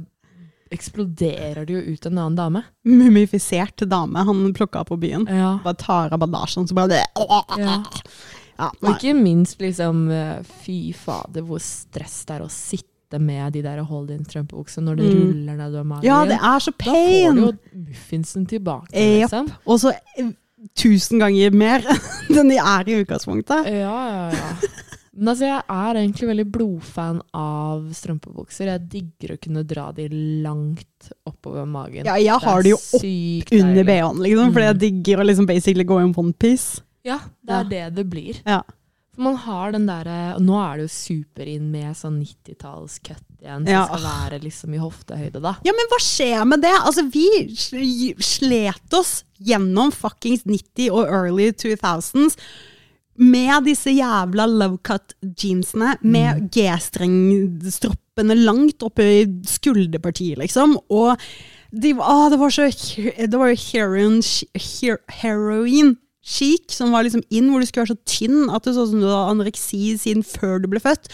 eksploderer det jo ut en annen dame. mumifisert dame han plukket på byen. Ja. Bare tar av bandasjen, så bare det. ja. Ja, Og ikke minst liksom eh, Fy fader, hvor stress det er å sitte med de der hold in strømpebuksene når det Mm. ruller nedover magen. ja, det er så da får du jo muffinsen tilbake, liksom. Og så eh, tusen ganger mer enn de er i utgangspunktet. Ja, ja, ja. Men altså, jeg er egentlig veldig blodfan av strømpebukser. Jeg digger å kunne dra de langt oppover magen. Ja, jeg har det jo opp under. BH-en, liksom, fordi jeg Mm. digger å liksom basically gå i en onepiece. Ja, det er det det blir. Ja. For man har den derre Nå er det jo super inn med sånn 90-talls-cut igjen, som Ja. skal være liksom i hoftehøyde, da. Ja, men hva skjer med det? Altså, vi slet oss gjennom fuckings 90 og early 2000s med disse jævla low cut jeansene med G-strengstroppene langt oppe i skulderpartiet, liksom. Og de, å, det var så Det var jo heroin, her, heroin chic som var liksom inn, hvor du skulle være så tynn at det så ut som du hadde anoreksi siden før du ble født.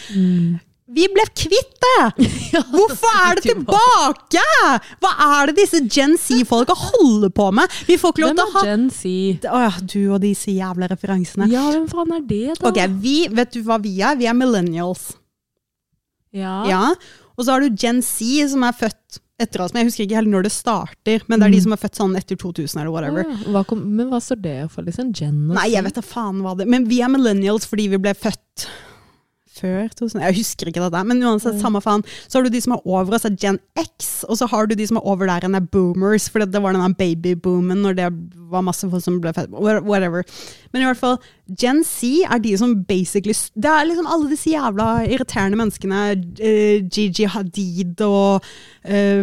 Vi ble kvitt det! Hvorfor er det tilbake?! Hva er det disse Gen Z-folka holder på med? Vi får ikke lov Hvem til å er ha Gen Z? Å ja, du og disse jævla referansene. Ja, hvem faen er det, da? Ok, vi, Vet du hva vi er? Vi er millennials. Ja. Ja. Og så har du Gen Z, som er født etter oss. Men jeg husker ikke helt når det starter. Men det er de Mm. som er født sånn etter 2000 eller whatever. Ja, hva kom, men hva står det for, liksom? Gen Nei, jeg vet da faen hva det Men vi er millennials fordi vi ble født før 2000 Jeg husker ikke dette, men uansett, samme faen. Så har du de som er over oss, er Gen X, og så har du de som er over der enn er boomers, for det var den babyboomen når det var masse folk som ble født. Whatever. Men i hvert fall, Gen Z er de som basically Det er liksom alle disse jævla irriterende menneskene. Uh, Gigi Hadid og uh,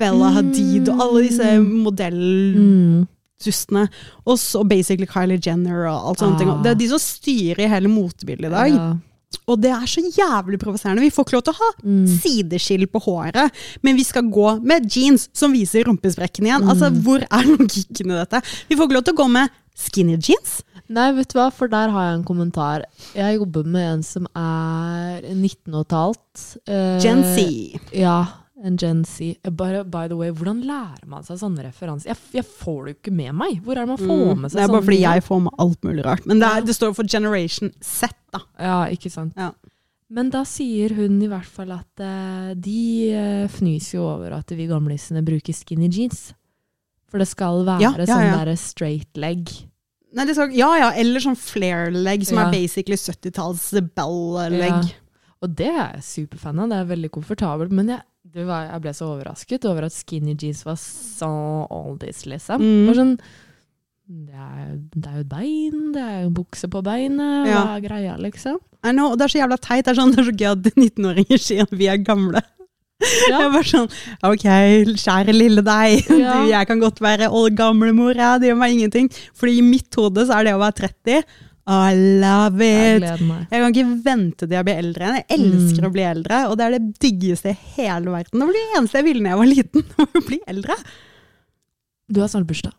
Bella Hadid og alle disse modell Mm. dustene. Og så basically Kylie Jenner og alt sånne Ah. Det er de som styrer hele motebildet i dag. Ja. Og det er så jævlig provoserende. Vi får ikke lov til å ha Mm. sideskill på håret, men vi skal gå med jeans som viser rumpesprekken igjen. Altså, Mm. Hvor er logikken i dette? Vi får ikke lov til å gå med skinny jeans. Nei, vet du hva, for der har jeg en kommentar. Jeg jobber med en som er 19 og et halvt. eh, Gen Z. Ja, en Gen Z. By, by the way, hvordan lærer man seg sånne referanser? Jeg, jeg får det jo ikke med meg. Hvor er det man får med Mm. sånne? Det er bare fordi jeg får med alt mulig rart. Men det, er, det står for Generation Z, da. Ja, ikke sant. Ja. Men da sier hun i hvert fall at uh, de uh, fnyser jo over at vi gamlisene bruker skinny jeans. For det skal være Ja, ja, sånn derre straight leg. Nei, det skal, ja, ja, eller sånn flare-leg, som Ja. er basically 70-talls bell-leg. Ja. Og det er jeg superfan av. Det er veldig komfortabelt. Men jeg, var, jeg ble så overrasket over at skinny jeans var så oldies, liksom. Mm. Det, sånn, det, er, det er jo bein, det er jo bukse på beinet, Ja. hva er greia, liksom? I know, og det er så jævla teit. Det er, sånn, det er så gøy at 19-åringer sier at vi er gamle. Ja. Jeg bare sånn, ok, kjære lille deg, Ja. du, jeg kan godt være old gamlemor, ja, det gjør meg ingenting. Fordi i mitt hode så er det å være 30, I love it. Jeg. Jeg kan ikke vente til jeg blir eldre. Jeg elsker Mm. å bli eldre, og det er det diggeste i hele verden. Det var det eneste jeg ville da jeg var liten, å bli eldre. Du har snart bursdag.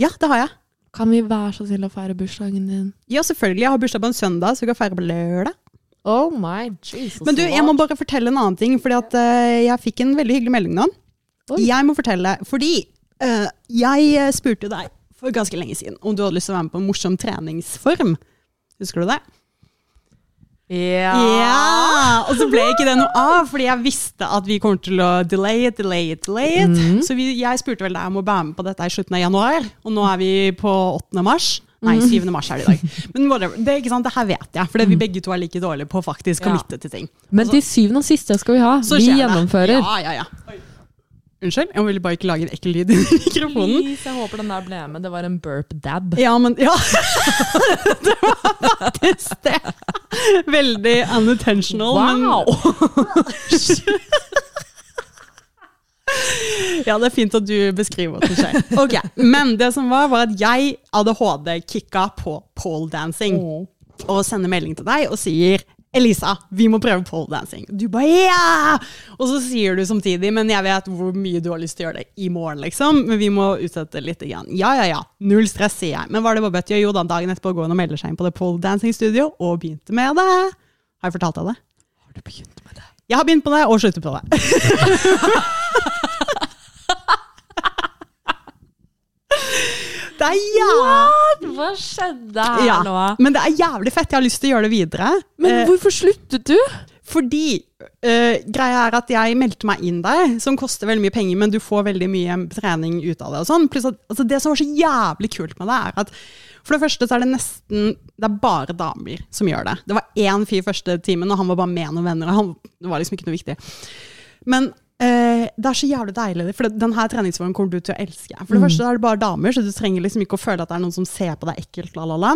Ja, det har jeg. Kan vi være så snill å feire bursdagen din? Ja, selvfølgelig. Jeg har bursdag på en søndag, så vi kan feire på lørdag. Oh my Jesus. Men du, jeg må bare fortelle en annen ting, fordi at uh, jeg fikk en veldig hyggelig melding nå. Oi. Jeg må fortelle, fordi uh, jeg eh, spurte deg for ganske lenge siden om du hadde lyst til å være med på en morsom treningsform. Husker du det? Ja. Ja! Og så ble ikke det noe av, fordi jeg visste at vi kommer til å delay it, delay it, delay it. Mhm. Så vi, jeg spurte vel deg om å være med på dette i slutten av januar, og nå er vi på 8. mars. Nei, 7. mars er det i dag. Men whatever. Det, ikke sant, det her vet jeg, for vi begge to er like dårlige på å faktisk Ja. committe til ting. Men til syvende og siste skal vi ha. Så vi gjennomfører. det. Ja, ja, ja. Unnskyld, jeg ville bare ikke lage en ekkel lyd i mikrofonen. Please, jeg håper den der ble med. Det var en burp dab. Ja, men Ja! det var faktisk det. Veldig unintentional. men- Wow! Ja, det er fint at du beskriver hva som skjer. Ok, Men det som var, var at jeg ADHD-kicka på pole dancing. Og sender melding til deg og sier Elisa, vi må prøve poledancing. Du bare ja! Og så sier du samtidig, men jeg vet hvor mye du har lyst til å gjøre det i morgen, liksom. Men vi må utsette litt. Igjen. Ja, ja, ja. Null stress, sier jeg. Men hva er det Bobette gjør? Jo da, dagen etterpå går hun og melder seg inn på det poledancing-studio, og begynte med det. Har jeg fortalt deg det? Har du begynt med det? Jeg har begynt på det, og slutter på det. det er jævlig Hva skjedde her ja, nå? Men det er jævlig fett. Jeg har lyst til å gjøre det videre. Men Eh, hvorfor sluttet du? fordi uh, greia er at jeg meldte meg inn der, som koster veldig mye penger, men du får veldig mye trening ut av det. og sånn. Pluss at altså, Det som var så jævlig kult med det, er at for det første så er det nesten Det er bare damer som gjør det. Det var én fyr første timen, og han var bare med noen venner. og han, Det var liksom ikke noe viktig. Men eh, det er så jævlig deilig, for denne treningsformen kommer du til å elske. For det første er det bare damer, så du trenger liksom ikke å føle at det er noen som ser på deg ekkelt. La, la, la.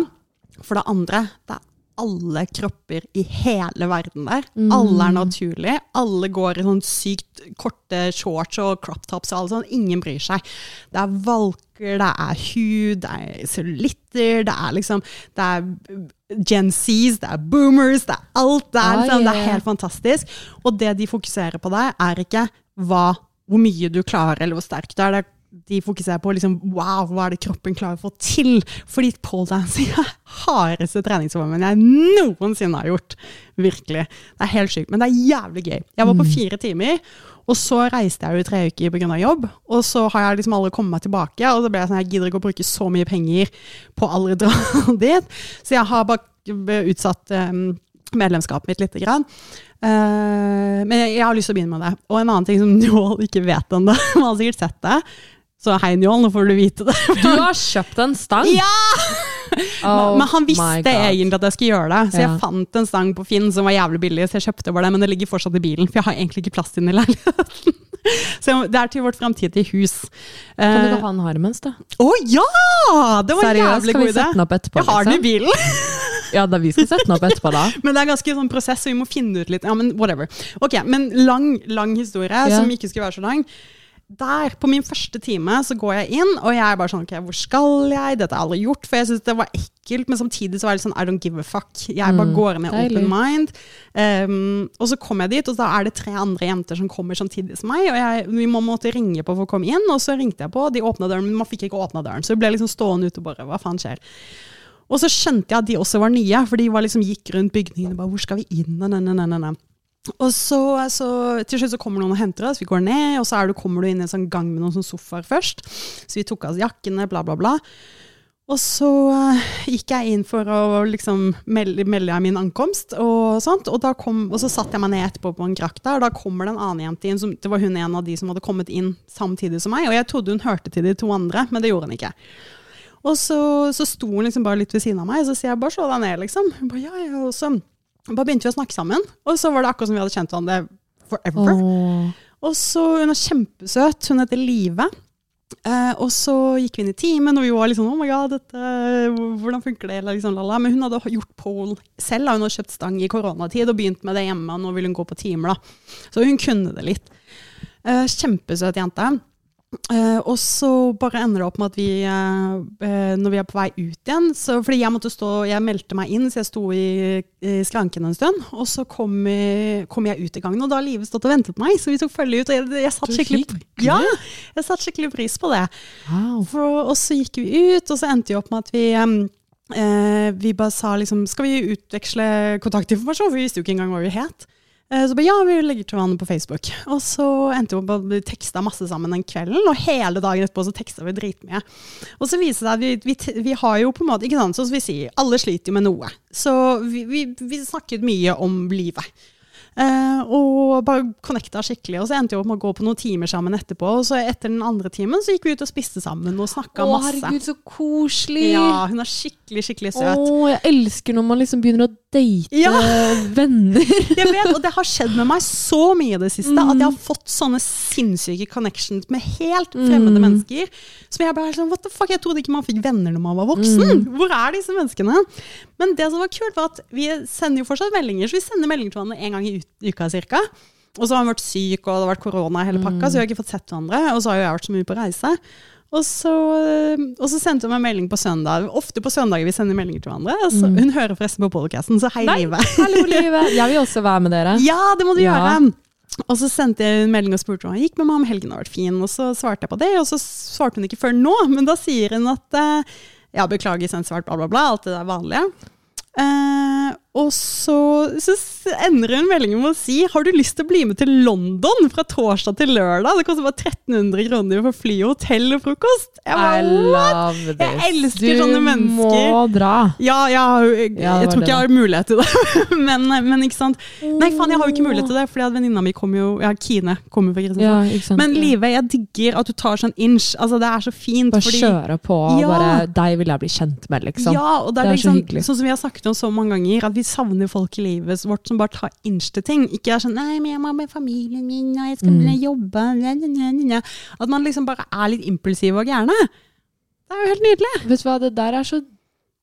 For det andre, det er alle kropper i hele verden der. Alle er naturlige. Alle går i sånn sykt korte shorts og crop tops og alt sånn. Ingen bryr seg. Det er valker, det er hud, det er cellulitter, det er liksom Det er Gen Zs, det er boomers, det er alt. Det er, liksom, det er helt fantastisk. Og det de fokuserer på der, er ikke hva, hvor mye du klarer, eller hvor sterk du er. Det er de fokuserer på liksom, wow, hva er det kroppen klarer å få til. Fordi poledancing er hardeste treningsformen jeg noensinne har gjort. Virkelig. Det er helt sykt, men det er jævlig gøy. Jeg var på fire timer, og så reiste jeg jo i tre uker pga. jobb. Og så har jeg liksom aldri kommet meg tilbake, og så ble jeg sånn, jeg gidder ikke å bruke så mye penger på å aldri dra dit. Så jeg har bare utsatt um, medlemskapet mitt lite grann. Eh, men jeg, jeg har lyst til å begynne med det. Og en annen ting som Njål ikke vet ennå, man har sikkert sett det. Så hei Njål, nå får du vite det. Du har kjøpt en stang? Ja! Oh men han visste egentlig at jeg skulle gjøre det, så Ja. jeg fant en stang på Finn som var jævlig billig, så jeg kjøpte bare det, men det ligger fortsatt i bilen, for jeg har egentlig ikke plass den i leiligheten. Så det er til vårt framtidige hus. Kan du Eh, ikke ha den harmens, da? Å ja! Det var en Seriøst, jævlig skal vi sette den opp etterpå? Jeg har den i liksom? bilen. Ja, da, vi skal sette den opp etterpå, da. Men det er ganske sånn prosess, så vi må finne ut litt. Ja, men whatever. Ok, men lang, lang historie, Ja. som ikke skulle være så lang. Der, på min første time, så går jeg inn, og jeg er bare sånn, ok, hvor skal jeg? Dette har jeg aldri gjort, for jeg synes det var ekkelt, men samtidig så var jeg litt sånn, I don't give a fuck. Jeg bare Mm, går med deilig. open mind. Um, og så kommer jeg dit, og da er det tre andre jenter som kommer samtidig som meg, og jeg, vi må måtte ringe på for å komme inn, og så ringte jeg på, de åpnet døren, men man fikk ikke åpna døren, så vi ble liksom stående ute og bare, hva faen skjer? Og så skjønte jeg at de også var nye, for de var liksom, gikk rundt bygningen og bare, hvor skal vi inn? Nei, nei, nei, nei. Og så, så til slutt så kommer noen og henter oss, vi går ned, og så du, kommer du inn i en sånn gang med noen sånn sofaer først. Så vi tok av oss jakkene, bla, bla, bla. Og så eh, gikk jeg inn for å liksom melde, melde min ankomst, og sånt. Og, kom, og så satte jeg meg ned etterpå på en krakk der, og da kommer det en annen jente inn. Som, det var hun en av de som hadde kommet inn samtidig som meg, og jeg trodde hun hørte til de to andre, men det gjorde hun ikke. Og så, så sto hun liksom bare litt ved siden av meg, og så sier jeg bare slå deg ned, liksom. Hun bare, ja, ja, og så bare begynte vi å snakke sammen, og så var det akkurat som vi hadde kjent hverandre forever. Oh. Og så, hun er kjempesøt, hun heter Live. Eh, og så gikk vi inn i timen, og vi var liksom, oh my god, dette, hvordan funker det? Eller Liksom. Men hun hadde gjort pole selv, da. hun hadde kjøpt stang i koronatid og begynt med det hjemme, og nå vil hun gå på timer. da. Så hun kunne det litt. Eh, kjempesøt jente. Eh, og så bare ender det opp med at vi, uh, uh, når vi er på vei ut igjen så, Fordi jeg måtte stå, jeg meldte meg inn, så jeg sto i, i skranken en stund. Og så kom, kom jeg ut i gangen, og da har Live stått og ventet på meg. Så vi tok følge ut, og jeg, jeg satte skikkelig, ja, jeg satte skikkelig pris på det. Wow. For, og så gikk vi ut, og så endte vi opp med at vi um, vi bare sa liksom Skal vi utveksle kontaktinformasjon? For vi visste jo ikke engang hva vi het. Eh, Så bare ja, vi legger til hverandre på Facebook. Og så endte vi opp at vi teksta masse sammen den kvelden, og hele dagen etterpå så teksta vi dritmye. Og så viser det seg at vi, vi, vi har jo på en måte, ikke sant, som vi sier, alle sliter jo med noe. Så vi, vi snakket mye om livet. Eh, og bare connecta skikkelig. Og så endte vi opp med å gå på noen timer sammen etterpå. Og så etter den andre timen så gikk vi ut og spiste sammen og snakka Å, herregud, så koselig! Ja, hun er skikkelig, skikkelig søt. Å, jeg elsker når man liksom begynner å date Ja. venner. Jeg vet, og det har skjedd med meg så mye i det siste, Mm. at jeg har fått sånne sinnssyke connections med helt fremmede Mm. mennesker. Som jeg bare sånn, what the fuck, jeg trodde ikke man fikk venner når man var voksen. Mm. Hvor er disse menneskene? Men det som var kult var at vi sender jo fortsatt meldinger, så vi sender meldinger til hverandre en gang i uka cirka. Og så har han vært syk, og det har vært korona i hele pakka, så vi har ikke fått sett hverandre. Og så har jo jeg vært så mye på reise. Og så, og så sendte hun meg melding på søndag. Ofte på søndager vi sender meldinger til hverandre. Så, Hun hører forresten på podcasten, så hei, Nei, livet. hallo, livet! Jeg vil også være med dere. Ja, det må du Ja. gjøre! Og så sendte jeg en melding og spurte om han gikk med meg, om helgen har vært fin. Og så svarte jeg på det, og så svarte hun ikke før nå, men da sier hun at eh, ja, beklager sensuelt, bla, bla, bla, alt det der vanlige. Eh, og så, så ender hun meldingen med å si Har du lyst til å bli med til London fra torsdag til lørdag? Det koster bare 1300 kroner for fly hotell og frokost. Jeg bare. Jeg elsker sånne mennesker. Du må dra. Ja, ja jeg, jeg, jeg tror ikke jeg har mulighet til det. men, men ikke sant. Nei, faen, jeg har jo ikke mulighet til det, fordi venninna mi kommer jo Ja, Kine kommer fra Kristiansand. Ja. Men Live, jeg digger at du tar sånn inch. Altså, det er så fint. Bare fordi, kjøre på. Ja. Bare, deg vil jeg bli kjent med, liksom. Ja, og det er, Det er så liksom, hyggelig. sånn som vi har snakket om så mange ganger, at vi savner folk i livet vårt som bare tar innerste ting. Ikke er sånn 'nei, men jeg må med familien min, og jeg skal Mm. jobbe', nye, nye, nye. At man liksom bare er litt impulsiv og gærne. Det er jo helt nydelig. Vet du hva, det der er så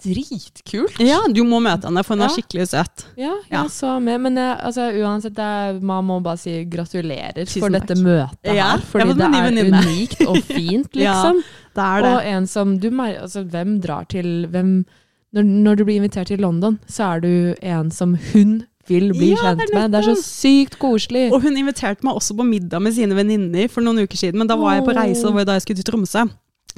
dritkult. Ja, du må møte henne, for hun er skikkelig søt. Ja, jeg Ja. så med. Men altså, uansett, er, man må bare si gratulerer Tusen for takk. dette møtet Ja, her. Fordi det er venninne. unikt og fint, Ja, liksom. Det er det. og en som du altså, Hvem drar til hvem, når, når du blir invitert til London, så er du en som hun vil bli Ja, kjent det med. Det er så sykt koselig. Og hun inviterte meg også på middag med sine venninner for noen uker siden, men da var jeg på reise, og da jeg skulle til Tromsø.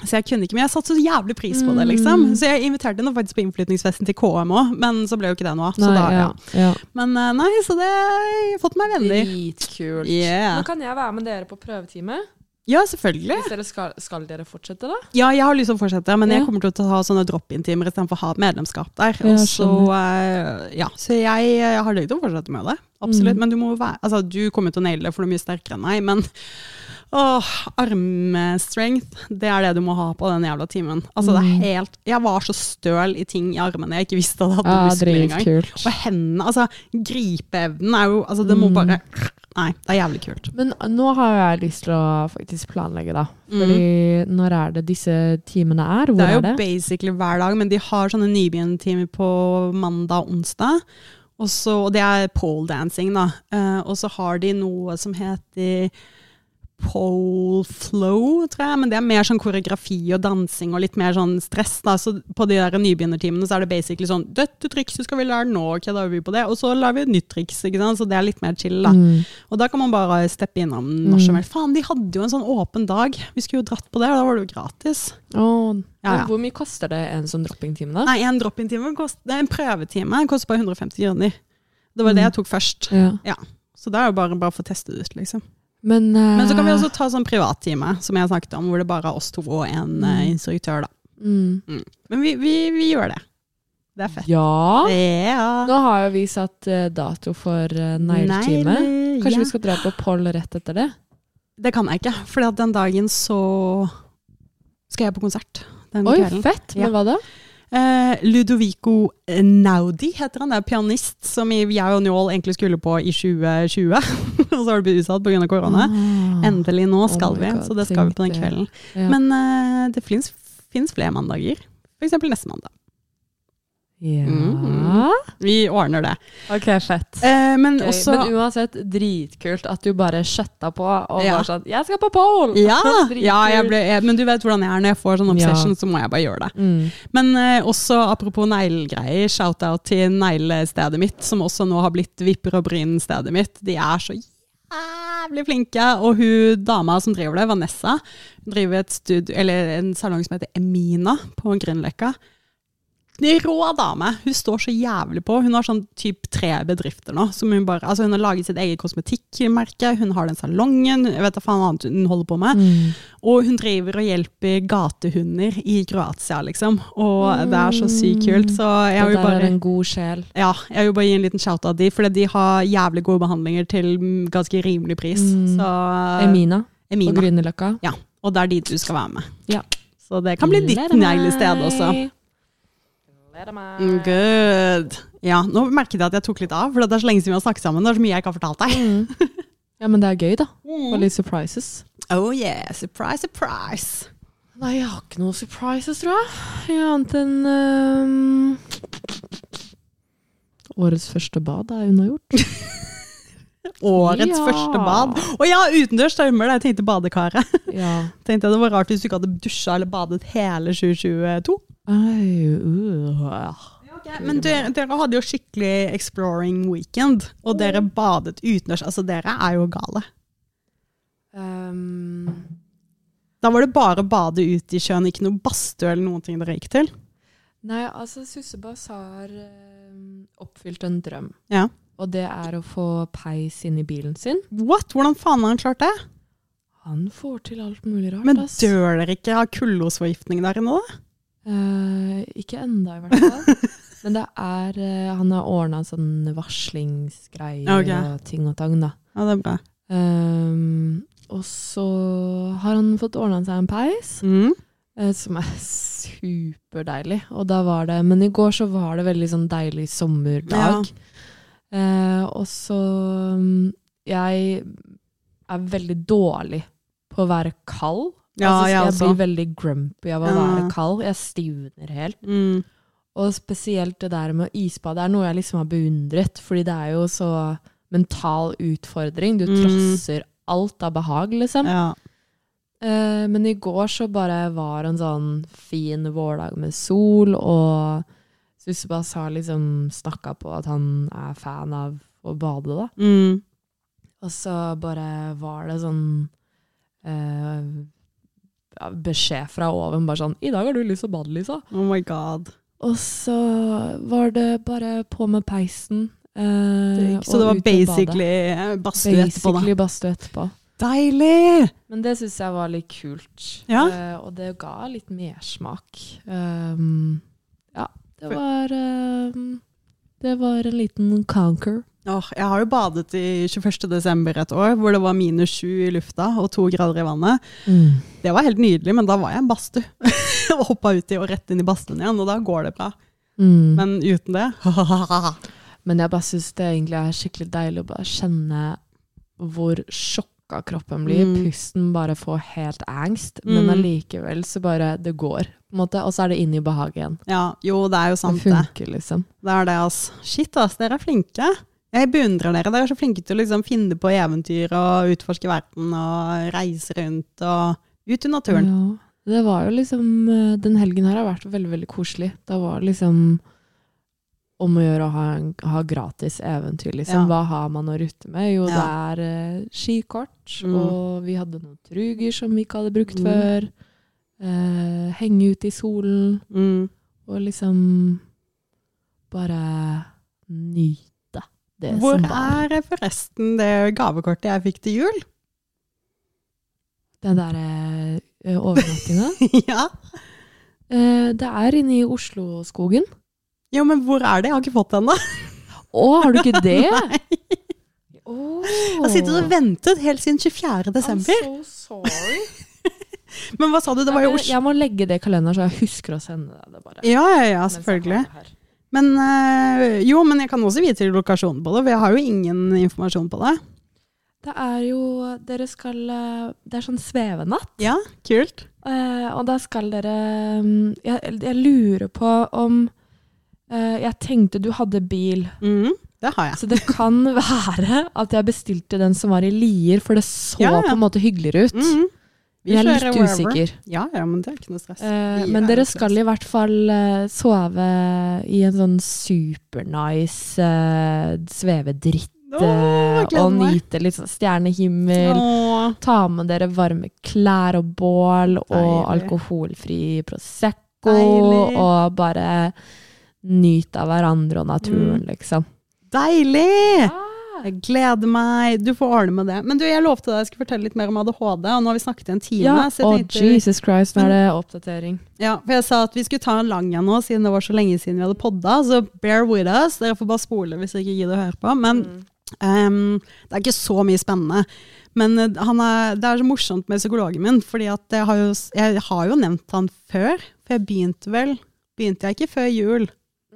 Så jeg kunne ikke, men jeg satte så jævlig pris på det, liksom. Mm. Så jeg inviterte henne faktisk på innflytningsfesten til KM òg, men så ble jo ikke det noe av. Så Nei, da, ja. ja, ja. Men eh, nei, så det jeg har fått meg venner. Dritkult. Yeah. Nå kan jeg være med dere på prøvetime. Ja, selvfølgelig. Dere skal, skal dere fortsette, da? Ja, jeg har lyst til å fortsette, men jeg kommer til å ha sånne drop-in-timer istedenfor å ha medlemskap der. Ja, så, uh, ja, så jeg, jeg har lyst til å fortsette med det. Absolutt. Mm. Men du må være Altså, du kommer til å naile det, for du er mye sterkere enn meg, men Åh, armstrength, det er det du må ha på den jævla timen. Altså, det er helt Jeg var så støl i ting i armene jeg ikke visste at jeg hadde Ja, muskler engang. kult. Og hendene, altså gripeevnen er jo Altså, det må Mm. bare Nei, det er jævlig kult. Men nå har jeg lyst til å faktisk planlegge, da. Fordi når er det disse timene er? Hvor er Det er jo er det? basically hver dag, men de har sånne nybegynnertimer på mandag og onsdag. Og, så, og det er pole dancing, da. Uh, og så har de noe som heter pole flow, tror jeg. Men det er mer sånn koreografi og dansing og litt mer sånn stress. da. Så på de der nybegynnertimene så er det basically sånn Dette trikset skal vi lære nå, ok, da øver vi på det. Og så lar vi et nytt triks, ikke sant. Så det er litt mer chill, da. Mm. Og da kan man bare steppe innom når som helst. Faen, de hadde jo en sånn åpen dag. Vi skulle jo dratt på det, og da var det jo gratis. Oh, Ja, ja. Hvor mye koster det en sånn droppingtime, da? Nei, en drop-in-time det er en prøvetime. koster bare 150 kroner. Det var det jeg tok først. Ja. Så da er det bare, bare for å få det ut, liksom. Men, uh, Men så kan vi også ta sånn privattime, som jeg snakket om, hvor det bare er oss to og en uh, instruktør, da. mm. Men vi, vi, vi gjør det. Det er fett. Ja! Ja. Nå har jo vi satt eh, dato for negletime. Kanskje ja. vi skal dra på Poll rett etter det? Det kan jeg ikke, for den dagen så skal jeg på konsert. Den Oi, kvelden. fett! Ja. Men hva da? Eh, Ludovico Naudi heter han. Det er pianist som jeg og Njål egentlig skulle på i 2020. og så har det blitt utsatt pga. korona. Ah. Endelig nå Oh skal oh vi, God, så det skal vi på den kvelden. Ja. Men eh, det fins flere mandager. F.eks. neste mandag. Ja. Mm. Vi ordner det. Ok, fett. Eh, men også Men uansett, dritkult at du bare skjøtta på og Ja. var sånn 'Jeg skal på pole!' ja, ja ble, jeg, men du vet hvordan jeg er når jeg får sånn obsession, Ja. så må jeg bare gjøre det. Mm. Men eh, også apropos neglegreier, shout-out til neglestedet mitt, som også nå har blitt Vipper og Bryn-stedet mitt. De er så jævlig flinke. Og hun dama som driver det, Vanessa, driver et studio, eller en salong som heter Emina på Grünerløkka. Rå dame. Hun står så jævlig på. Hun har sånn typ tre bedrifter nå. Som hun, bare, altså hun har laget sitt eget kosmetikkmerke, hun har den salongen, jeg vet da faen hva annet hun holder på med. Mm. Og hun driver og hjelper gatehunder i Kroatia, liksom. Og det er så sykt kult. Så jeg vil bare, er en god sjel. ja, jeg vil bare gi en liten shout av de, for de har jævlig gode behandlinger til mm, ganske rimelig pris. Mm. Så Emina på Grünerløkka. Ja, og det er dit du skal være med. Ja. Så det kan bli ditt neglested også. Gleder meg. Mm, Good. Ja, nå merket jeg at jeg tok litt av, for det er så lenge siden vi har snakket sammen. Det er så mye jeg ikke har fortalt deg. Mm. Ja, men det er gøy, da. Og litt surprises. Oh yeah, surprise, surprise. Nei, jeg har ikke noen surprises, tror jeg. jeg Annet enn um, Årets første bad er unnagjort. Årets Ja. første bad. Å ja, utendørs stemmer det. Jeg tenkte badekaret. Ja. Tenkte jeg Det var rart hvis du ikke hadde dusja eller badet hele 2022. Uh. Men dere, dere hadde jo skikkelig exploring weekend, og dere badet utendørs. Altså, dere er jo gale. Um, Da var det bare bade ute i sjøen, ikke noe badstue eller noen ting dere gikk til. nei, altså, Sussebass har ehm, oppfylt en drøm. Ja. Og det er å få peis inn i bilen sin. What? Hvordan faen har han klart det? Han får til alt mulig rart. Men dør dere ikke av kullosforgiftning der inne, da? Eh, ikke enda, i hvert fall. Men det er uh, Han har ordna sånn varslingsgreier okay. og ting og tang, da. Ja, det er bra. Um, og så har han fått ordna seg en peis, Mm. uh, som er superdeilig. Og da var det Men i går så var det veldig sånn deilig sommerdag. Eh, og så mm, Jeg er veldig dårlig på å være kald. Ja, altså, jeg jeg blir veldig grumpy av å Ja. være kald. Jeg stivner helt. Mm. Og spesielt det der med isbad er noe jeg liksom har beundret, fordi det er jo så mental utfordring. Du Mm. trosser alt av behag, liksom. Ja. Eh, men i går så bare var en sånn fin vårdag med sol, og Sussebass har liksom snakka på at han er fan av å bade, da. Mm. Og så bare var det sånn eh, beskjed fra oven, bare sånn 'I dag har du lyst til å bade, Lisa'. Oh my god. Og så var det bare på med peisen. eh, Så det var basically eh, badstue etterpå, da. Basically badstue etterpå. Deilig! Men det syns jeg var litt kult. Ja. Eh, og det ga litt mersmak. Um, ja, det var um, Det var en liten conquer. Åh, jeg har jo badet i 21. desember et år, hvor det var minus sju i lufta og to grader i vannet. Det var helt nydelig, men da var jeg en badstue. og hoppa uti og rett inn i badstuen igjen, og da går det bra. Mm. Men uten det Men jeg bare syns det egentlig er skikkelig deilig å bare kjenne hvor sjokka kroppen blir. Mm. Pusten bare får helt angst, men Mm. allikevel så bare Det går, på en måte. Og så er det inn i behaget igjen. Ja, jo, det er jo sant, det. funker, liksom. Det er det, altså. Shit, ass, dere er flinke. Jeg beundrer dere. Dere er så flinke til å liksom finne på eventyr og utforske verden og reise rundt og ut i naturen. Ja. Det var jo liksom eh, Den helgen her har vært veldig, veldig koselig. Da var det liksom om å gjøre å ha, ha gratis eventyr, liksom. Ja. Hva har man å rutte med? Jo, det er eh, skikort, Mm. og vi hadde noen truger som vi ikke hadde brukt Mm. før. Eh, henge ut i solen, Mm. og liksom bare nyte det Hvor som var. er forresten det gavekortet jeg fikk til jul? Den derre uh, overnattinga. ja. Eh, det er inne i Osloskogen. Jo, men hvor er det? Jeg har ikke fått det ennå. Å, har du ikke det? Nei. Jeg har sittet og ventet helt siden 24. desember. I'm so sorry. Men hva sa du? Det var jo Oslo. Jeg må legge det i kalenderen, så jeg husker å sende deg det. bare. Ja, ja, ja, selvfølgelig. Men øh, jo, men jeg kan også vite lokasjonen på det, for jeg har jo ingen informasjon på det. Det er jo Dere skal eh, Det er sånn svevenatt. Ja, kult. eh, og da skal dere mm, jeg, jeg lurer på om eh, Jeg tenkte du hadde bil, Mm, det har jeg. så det kan være at jeg bestilte den som var i Lier, for det så Ja, ja. på en måte hyggeligere ut. Vi Jeg er litt wherever. usikker. Ja, ja, men det er ikke noe stress. Uh, men er dere skal i hvert fall uh, sove i en sånn supernice uh, svevedritt. Åh, og nyte litt sånn stjernehimmel. Åh, Ta med dere varme klær og bål og Deilig. alkoholfri prosecco. Deilig. Og bare nyte av hverandre og naturen, Mm. liksom. Deilig! Jeg gleder meg. Du får ordne med det. Men du, jeg lovte deg jeg skulle fortelle litt mer om ADHD, og nå har vi snakket i en time. Ja, og tenkte- Jesus Christ, nå er det oppdatering. Ja, for jeg sa at vi skulle ta en lang en nå, siden det var så lenge siden vi hadde podda. Så bear with us. Dere får bare spole hvis dere ikke gidder å høre på. Men ehm, det er ikke så mye spennende. Men eh, han er, det er så morsomt med psykologen min, fordi jeg har, jo, jeg har jo nevnt han før. For jeg begynte vel Begynte jeg ikke før jul?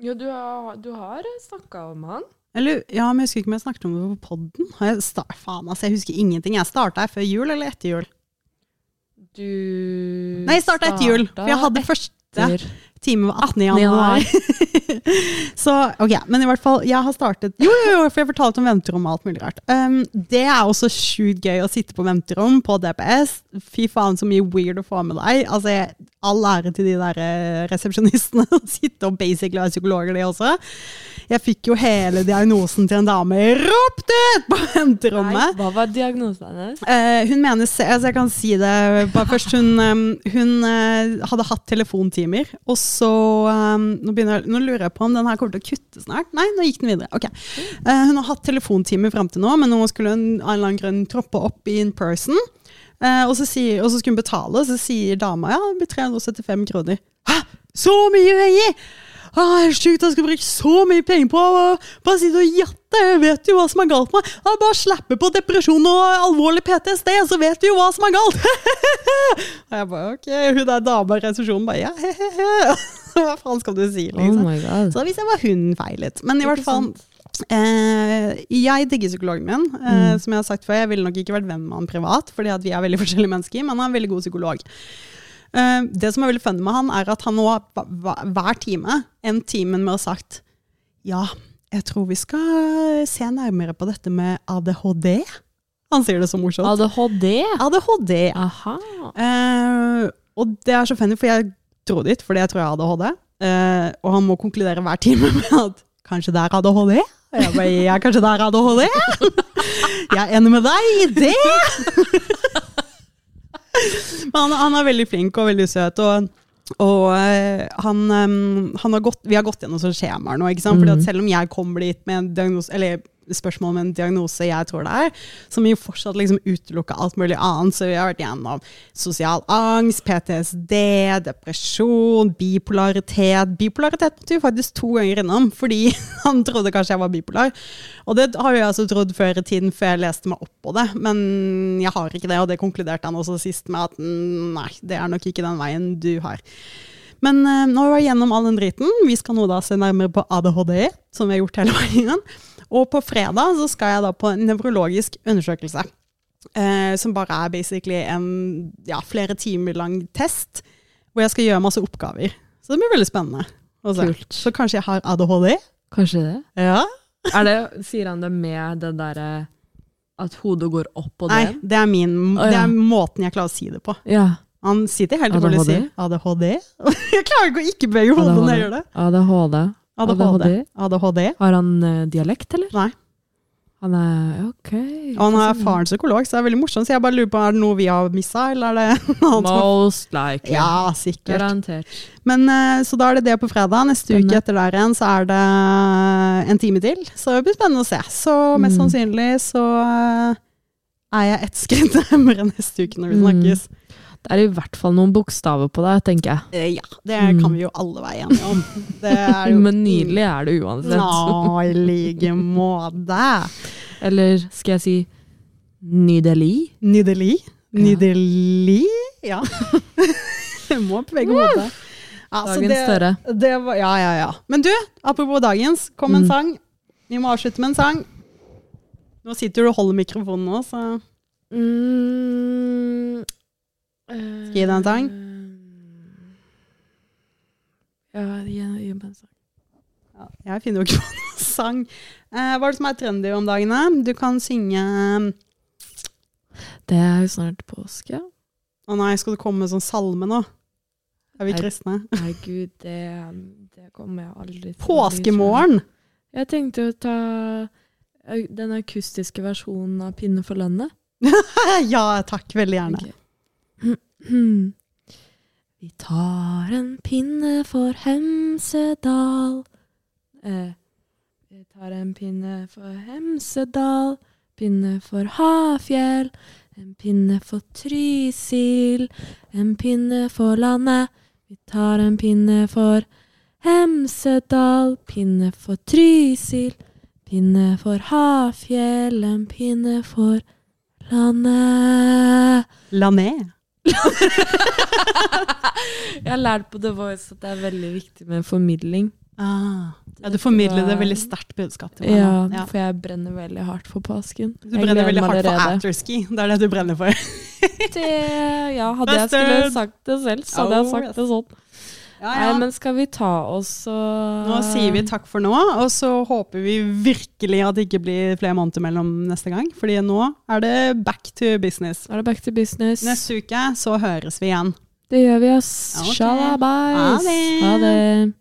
Jo, du har, du har snakka om han. Eller, ja, men jeg husker ikke om jeg snakket om det på sta- Faen, altså, jeg husker ingenting. Jeg starta her før jul eller etter jul? Du Nei, jeg starta etter jul. For jeg hadde første etter time var 18. 18. januar. så ok, men i hvert fall, jeg har startet Jo, jo, jo, for jeg fortalte om venterom og alt mulig rart. Um, det er også sjukt gøy å sitte på venterom på DPS. Fy faen, så mye weird å få med deg. Altså, jeg, All ære til de der eh, resepsjonistene. Sitte og basically være psykologer, de også. Jeg fikk jo hele diagnosen til en dame ropt ut på venterommet. Nei, hva var diagnosen hennes? Uh, hun mener, altså jeg kan si det bare først, hun, um, hun uh, hadde hatt telefontimer, og så um, nå, begynner, nå lurer jeg på om den her kommer til å kutte snart. Nei, nå gikk den videre. Ok. Uh, hun har hatt telefontime frem til nå, men nå skulle hun av en eller annen grunn troppe opp in person. Uh, og, så sier, og så skulle hun betale, og så sier dama ja, det blir 375 kroner. Hæ? Så mye penger! Ah, er sjukt, jeg skal bruke så mye penger på å bare sitte og jatte. Jeg vet jo hva som er galt med meg. Bare slappe på depresjon og alvorlig PTSD, så vet vi jo hva som er galt. og jeg bare, ok, hun der dama i resepsjonen bare, ja, he-he-he. Hva faen skal du si, Oh liksom? Oh. Så hvis jeg var hun feilet. Men i hvert fall, eh, jeg digger psykologen min. Eh, Mm. Som jeg har sagt før, jeg ville nok ikke vært venn med han privat, fordi at vi er veldig forskjellige mennesker, men han er en veldig god psykolog. Eh, det som er veldig funny med han, er at han nå hver time, en time med å ha sagt ja, jeg tror vi skal se nærmere på dette med ADHD. Han sier det så morsomt. ADHD? ADHD. Aha. Eh, og det er så funny, for jeg dro dit fordi jeg tror jeg har ADHD. Eh, og han må konkludere hver time med at kanskje det er ADHD. Og jeg bare, ja, kanskje det er ADHD. Jeg er enig med deg i det. Men han, han er veldig flink og veldig søt. og og eh, han, han har gått, vi har gått gjennom sånne skjemaer nå. ikke sant? Fordi at Mhm. Selv om jeg kommer dit med en diagnose, eller spørsmål med en diagnose jeg tror det er, som jo fortsatt liksom utelukker alt mulig annet. Så vi har vært gjennom sosial angst, PTSD, depresjon, bipolaritet. Bipolaritet måtte vi faktisk to ganger innom, fordi han trodde kanskje jeg var bipolar. Og det har jeg altså trodd før i tiden, før jeg leste meg opp på det. Men jeg har ikke det, og det konkluderte han også sist med at mm, nei, det er nok ikke den veien du har. Men uh, nå var vi gjennom all den driten. Vi skal nå da se nærmere på ADHD, som vi har gjort hele veien. Og på fredag så skal jeg da på en nevrologisk undersøkelse. Eh, som bare er basically en ja, flere timer lang test, hvor jeg skal gjøre masse oppgaver. Så det blir veldig spennende. Kult. Så kanskje jeg har ADHD? Kanskje det? Ja. Det sier han det med det derre at hodet går opp og Nei, det er, min, det er måten jeg klarer å si det på. Ja. Han sitter helt rolig og sier ADHD. Jeg klarer ikke å ikke bevege hodet når jeg gjør det. ADHD. ADHD. ADHD. Har han uh, dialekt, eller? Nei. Han er ok. Og han er faren psykolog, så det er veldig morsomt. Så jeg bare lurer på, er det noe vi har missa, eller er det noe Most likely. Ja, sikkert. Garantert. Men eh, Så da er det det på fredag. Neste Spennende. uke etter der igjen så er det en time til. Så det blir spennende å se. Så mest Mm. sannsynlig så eh, er jeg ett skritt nærmere neste uke når vi Mm. Det er i hvert fall noen bokstaver på deg, tenker jeg. Eh, Ja, det Mm. kan vi jo alle være enige om. Det er jo Men nydelig er det uansett. Nå, i like måte. Eller skal jeg si nydelig? Nydelig. Nydelig. Ja. Jeg må på begge måter. Altså, Dagens større. Det var, ja, ja, ja. Men du, apropos dagens, kom en Mm. sang. Vi må avslutte med en sang. Nå sitter du og holder mikrofonen nå, så Mm, Skal jeg gi deg en sang? Ja, gi gi meg en sang. ja, Jeg finner jo ikke på noen sang. Eh, hva er det som er trendy om dagene? Du kan synge Det er jo snart påske. Å nei, skal du komme med sånn salme nå? Er vi kristne? Nei, gud, det, det kommer jeg aldri til. Påskemorgen! jeg. Tenkte å ta den akustiske versjonen av Pinne for landet. ja takk, veldig gjerne. Ok. Vi tar en pinne for Hemsedal. Eh, vi tar en pinne for Hemsedal, pinne for Hafjell, en pinne for Trysil, en pinne for landet. Vi tar en pinne for Hemsedal, pinne for Trysil, pinne for Hafjell, en pinne for landet. Lané. Jeg har lært på The Voice at det er veldig viktig med formidling. Ah. Ja, du formidler det veldig sterkt budskap til meg. Ja. Ja. for jeg brenner veldig hardt for påsken. Du brenner veldig hardt for afterski. Det er det du brenner for. Det, ja, hadde jeg skulle sagt det selv, så hadde jeg sagt det sånn. Ja, Nei, men skal vi ta oss og Nå sier vi takk for nå, og så håper vi virkelig at det ikke blir flere måneder mellom neste gang. Fordi nå er det back to business. Er det back to business. Neste uke så høres vi igjen. Det gjør vi, ass. Okay. Shalabais. Ha det. Ha det.